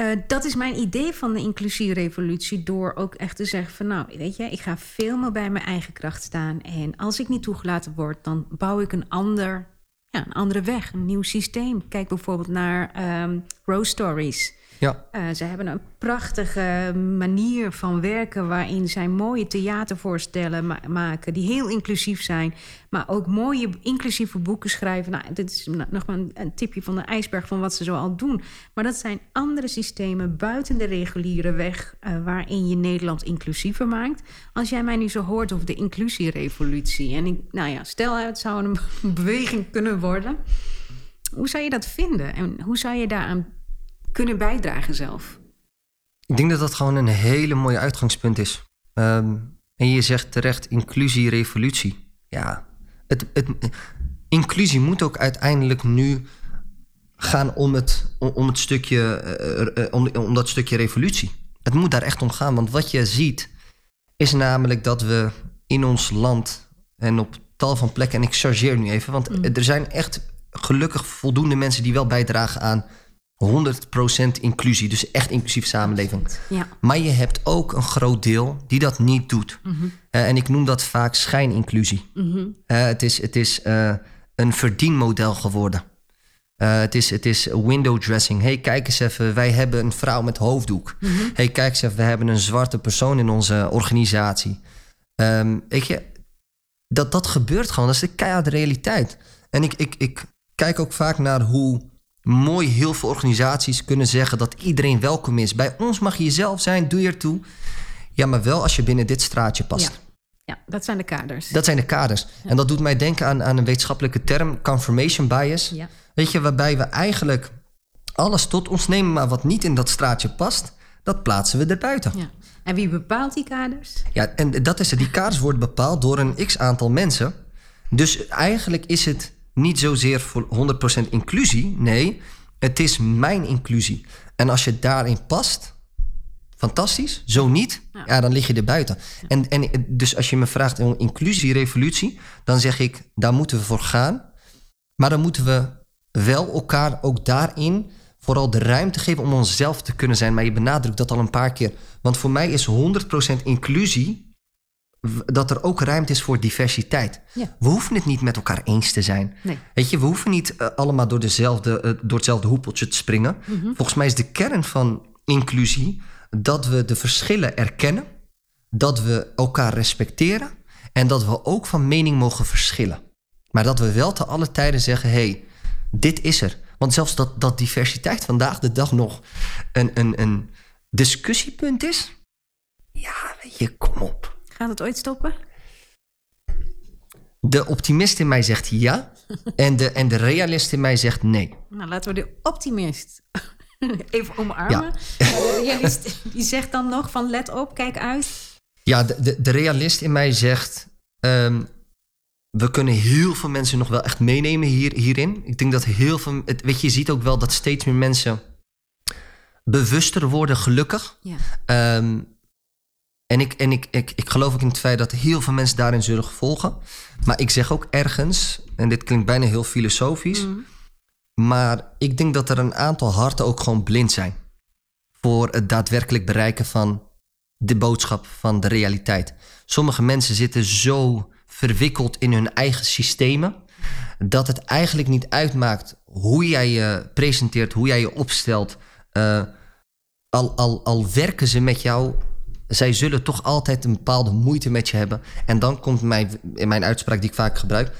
Uh, dat is mijn idee van de inclusierevolutie. Door ook echt te zeggen van nou, weet je, ik ga veel meer bij mijn eigen kracht staan. En als ik niet toegelaten word, dan bouw ik een ander, ja, een andere weg, een nieuw systeem. Kijk bijvoorbeeld naar um, Stories. Ja. Uh, ze hebben een prachtige manier van werken waarin zij mooie theatervoorstellen ma maken die heel inclusief zijn, maar ook mooie inclusieve boeken schrijven. Nou, dit is nog maar een, tipje van de ijsberg van wat ze zo al doen. Maar dat zijn andere systemen buiten de reguliere weg uh, waarin je Nederland inclusiever maakt. Als jij mij nu zo hoort over de inclusierevolutie en ik, nou ja, stel het zou een beweging kunnen worden. Hoe zou je dat vinden en hoe zou je daaraan kunnen bijdragen zelf? Ik denk dat dat gewoon een hele mooie uitgangspunt is. Um, en je zegt terecht inclusie, revolutie. Ja, het, het, inclusie moet ook uiteindelijk nu gaan om het, om het stukje, uh, uh, om, om dat stukje revolutie. Het moet daar echt om gaan. Want wat je ziet, is namelijk dat we in ons land en op tal van plekken, en ik chargeer nu even, want mm. er zijn echt gelukkig voldoende mensen die wel bijdragen aan 100% inclusie, dus echt inclusief samenleving. Ja. Maar je hebt ook een groot deel die dat niet doet. Mm -hmm. uh, en ik noem dat vaak schijninclusie. Mm -hmm. uh, het is, het is uh, een verdienmodel geworden. het, is, het is window dressing. hey, kijk eens even, wij hebben een vrouw met hoofddoek. Mm -hmm. hey, kijk eens even, we hebben een zwarte persoon in onze organisatie. Um, weet je, dat, dat gebeurt gewoon. Dat is de keiharde realiteit. En ik, ik, ik kijk ook vaak naar hoe mooi heel veel organisaties kunnen zeggen dat iedereen welkom is. Bij ons mag je jezelf zijn, doe je ertoe. Ja, maar wel als je binnen dit straatje past. Ja, ja dat zijn de kaders. Dat zijn de kaders. Ja. En dat doet mij denken aan, aan een wetenschappelijke term, confirmation bias. Ja. Weet je, waarbij we eigenlijk alles tot ons nemen, maar wat niet in dat straatje past, dat plaatsen we erbuiten. Ja. En wie bepaalt die kaders? Ja, en dat is het. Die kaders worden bepaald door een x aantal mensen. Dus eigenlijk is het niet zozeer voor 100% inclusie. Nee, het is mijn inclusie. En als je daarin past, fantastisch. Zo niet, ja, ja dan lig je er buiten. Ja. En, en dus als je me vraagt om inclusie, revolutie, dan zeg ik, daar moeten we voor gaan. Maar dan moeten we wel elkaar ook daarin vooral de ruimte geven om onszelf te kunnen zijn. Maar je benadrukt dat al een paar keer. Want voor mij is 100% inclusie dat er ook ruimte is voor diversiteit. Ja. We hoeven het niet met elkaar eens te zijn. Nee. Weet je, we hoeven niet uh, allemaal door, dezelfde, uh, door hetzelfde hoepeltje te springen. Mm -hmm. Volgens mij is de kern van inclusie dat we de verschillen erkennen, dat we elkaar respecteren en dat we ook van mening mogen verschillen. Maar dat we wel te alle tijden zeggen: hé, hey, dit is er. Want zelfs dat, dat diversiteit vandaag de dag nog een, een, een discussiepunt is. Ja, weet je, kom op. Gaat het ooit stoppen? De optimist in mij zegt ja. en, de, en de realist in mij zegt nee. Nou, laten we de optimist even omarmen. Ja. de realist die zegt dan nog van let op, kijk uit. Ja, de, de, de realist in mij zegt... Um, we kunnen heel veel mensen nog wel echt meenemen hier, hierin. Ik denk dat heel veel... Het, weet je, je ziet ook wel dat steeds meer mensen bewuster worden, gelukkig. Ja. Um, en, ik, en ik, ik, ik geloof ook in het feit dat heel veel mensen daarin zullen volgen. Maar ik zeg ook ergens, en dit klinkt bijna heel filosofisch... Mm. maar ik denk dat er een aantal harten ook gewoon blind zijn... voor het daadwerkelijk bereiken van de boodschap van de realiteit. Sommige mensen zitten zo verwikkeld in hun eigen systemen... dat het eigenlijk niet uitmaakt hoe jij je presenteert, hoe jij je opstelt... Uh, al, al, al werken ze met jou zij zullen toch altijd een bepaalde moeite met je hebben. En dan komt mijn, in mijn uitspraak die ik vaak gebruik.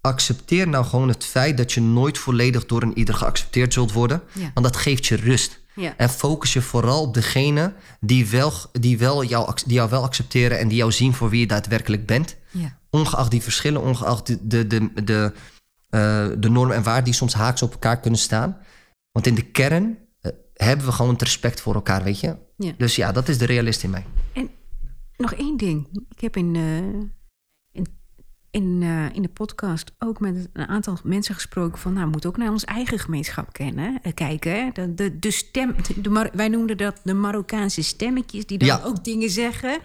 Accepteer nou gewoon het feit dat je nooit volledig door een ieder geaccepteerd zult worden. Ja. Want dat geeft je rust. Ja. En focus je vooral op degene die, wel, die, wel jou, die jou wel accepteren en die jou zien voor wie je daadwerkelijk bent. Ja. Ongeacht die verschillen, ongeacht de, de, de, de, uh, de normen en waarden die soms haaks op elkaar kunnen staan. Want in de kern uh, hebben we gewoon het respect voor elkaar, weet je. Ja. Dus ja, dat is de realist in mij. En nog één ding. Ik heb in, uh, in in, uh, in de podcast ook met een aantal mensen gesproken van, nou, we moeten ook naar ons eigen gemeenschap kennen, uh, kijken. De, de, de stem, de, wij noemden dat de Marokkaanse stemmetjes, die dan ja. ook dingen zeggen.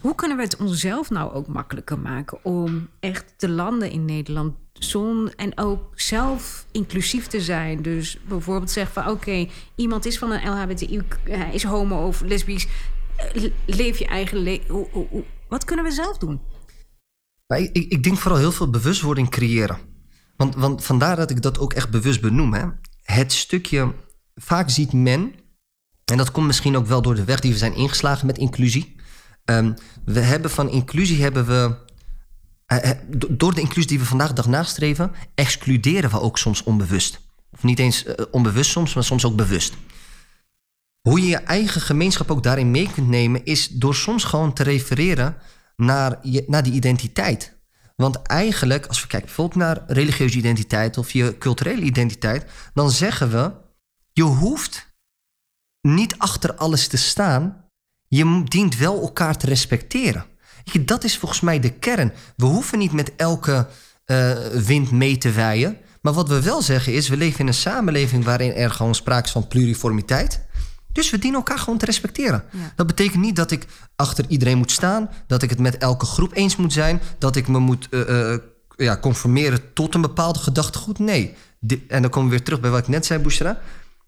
Hoe kunnen we het onszelf nou ook makkelijker maken om echt te landen in Nederland? Zon en ook zelf inclusief te zijn. Dus bijvoorbeeld zeggen van oké, iemand is van een LHBTI, hij is homo of lesbisch. Leef je eigen leven. Wat kunnen we zelf doen? Ik, ik, ik, denk vooral heel veel bewustwording creëren. Want, want vandaar dat ik dat ook echt bewust benoem. Hè. Het stukje, vaak ziet men, en dat komt misschien ook wel door de weg die we zijn ingeslagen met inclusie. Um, we hebben van inclusie hebben we. Uh, door de inclusie die we vandaag de dag nastreven, excluderen we ook soms onbewust. Of niet eens uh, onbewust soms, maar soms ook bewust. Hoe je je eigen gemeenschap ook daarin mee kunt nemen, is door soms gewoon te refereren naar, je, naar die identiteit. Want eigenlijk, als we kijken bijvoorbeeld naar religieuze identiteit of je culturele identiteit, dan zeggen we: je hoeft niet achter alles te staan. Je dient wel elkaar te respecteren. Dat is volgens mij de kern. We hoeven niet met elke uh, wind mee te wijen. Maar wat we wel zeggen is: we leven in een samenleving waarin er gewoon sprake is van pluriformiteit. Dus we dienen elkaar gewoon te respecteren. Dat betekent niet dat ik achter iedereen moet staan, dat ik het met elke groep eens moet zijn, dat ik me moet uh, ja, conformeren tot een bepaalde gedachtegoed. Nee. en dan komen we weer terug bij wat ik net zei, Bushra.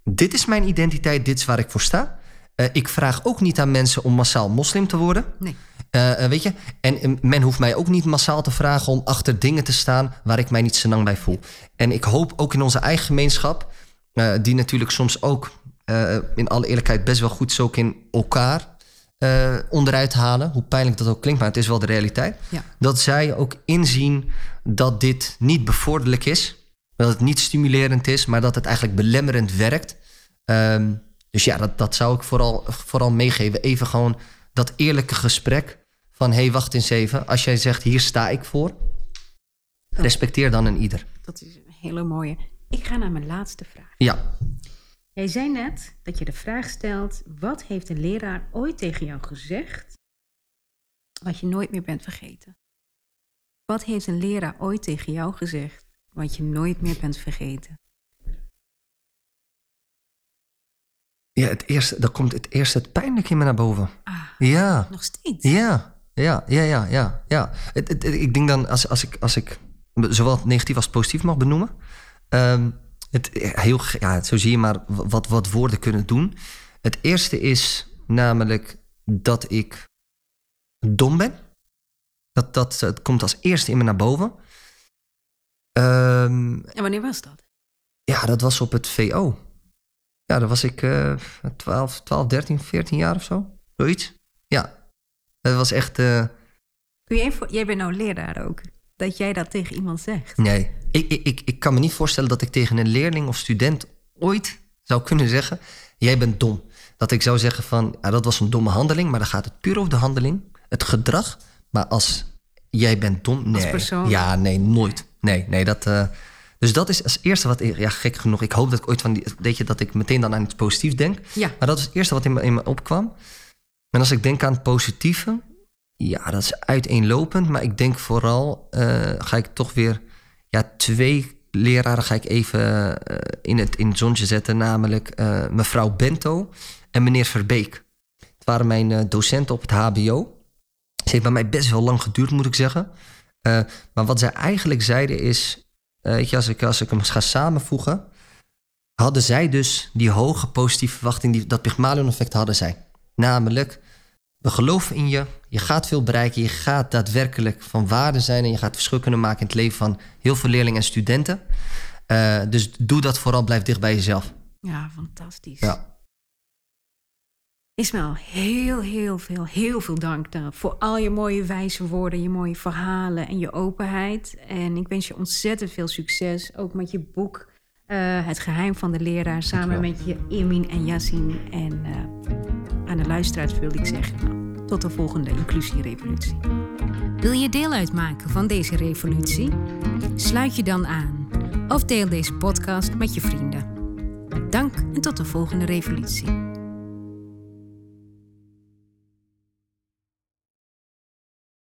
Dit is mijn identiteit, dit is waar ik voor sta. Uh, ik vraag ook niet aan mensen om massaal moslim te worden. Nee. Uh, weet je? En men hoeft mij ook niet massaal te vragen om achter dingen te staan waar ik mij niet zo lang bij voel. En ik hoop ook in onze eigen gemeenschap, uh, die natuurlijk soms ook in alle eerlijkheid best wel goed zo in elkaar onderuit halen. Hoe pijnlijk dat ook klinkt, maar het is wel de realiteit. Ja. Dat zij ook inzien dat dit niet bevorderlijk is. Dat het niet stimulerend is, maar dat het eigenlijk belemmerend werkt. Um, dus ja, dat, dat zou ik vooral, vooral meegeven. Even gewoon dat eerlijke gesprek van... hé, hey, wacht eens even. Als jij zegt, hier sta ik voor... respecteer dan een ieder. Dat is een hele mooie. Ik ga naar mijn laatste vraag. Ja. Jij zei net dat je de vraag stelt: wat heeft een leraar ooit tegen jou gezegd wat je nooit meer bent vergeten? Wat heeft een leraar ooit tegen jou gezegd wat je nooit meer bent vergeten? Ja, het eerste, dan komt het eerste het pijnlijke in me naar boven. Ah, ja. Nog steeds? Ja, ja, ja, ja, ja. ja. Het, het, ik denk dan, als, als, ik, als ik zowel negatief als positief mag benoemen... Um, het, heel, ja, zo zie je maar wat, wat woorden kunnen doen. Het eerste is namelijk dat ik dom ben. Dat, dat, het komt als eerste in me naar boven. Um, en wanneer was dat? Ja, dat was op het VO. Ja, dat was ik uh, 12, 12, 13, 14 jaar of zo. Zoiets. Ja, dat was echt... Uh... Jij, jij bent nou leraar ook dat jij dat tegen iemand zegt. Nee, ik, ik, ik, ik kan me niet voorstellen dat ik tegen een leerling of student ooit zou kunnen zeggen: Jij bent dom. Dat ik zou zeggen van ja, dat was een domme handeling, maar dan gaat het puur over de handeling, het gedrag. Maar als jij bent dom, nee. Ja, nee, nooit. Nee, nee, dat. Uh, dus dat is als eerste wat, ja, gek genoeg. Ik hoop dat ik ooit van die, weet je, dat ik meteen dan aan iets positiefs denk. Ja. Maar dat is het eerste wat in me, in me opkwam. En als ik denk aan het positieve, ja, dat is uiteenlopend. Maar ik denk vooral uh, ga ik toch weer ja, twee leraren ga ik even uh, in, het, in het zonnetje zetten. Namelijk uh, mevrouw Bento en meneer Verbeek. Het waren mijn docenten op het HBO. Ze heeft bij mij best wel lang geduurd, moet ik zeggen. maar wat zij eigenlijk zeiden is... weet je, als ik, als ik hem ga samenvoegen... hadden zij dus die hoge positieve verwachting... Die, dat Pygmalion-effect hadden zij. Namelijk we geloven in je. Je gaat veel bereiken. Je gaat daadwerkelijk van waarde zijn. En je gaat verschil kunnen maken in het leven van heel veel leerlingen en studenten. Uh, dus doe dat vooral. Blijf dicht bij jezelf. Ja, fantastisch. Ja. Ismael, heel, heel veel, heel veel dank dan voor al je mooie wijze woorden, je mooie verhalen en je openheid. En ik wens je ontzettend veel succes, ook met je boek uh, Het Geheim van de Leraar, samen met je Irmin en Yassine. En uh, aan de luisteraars wil ik zeggen, nou, tot de volgende inclusierevolutie. Wil je deel uitmaken van deze revolutie? Sluit je dan aan of deel deze podcast met je vrienden. Dank en tot de volgende revolutie.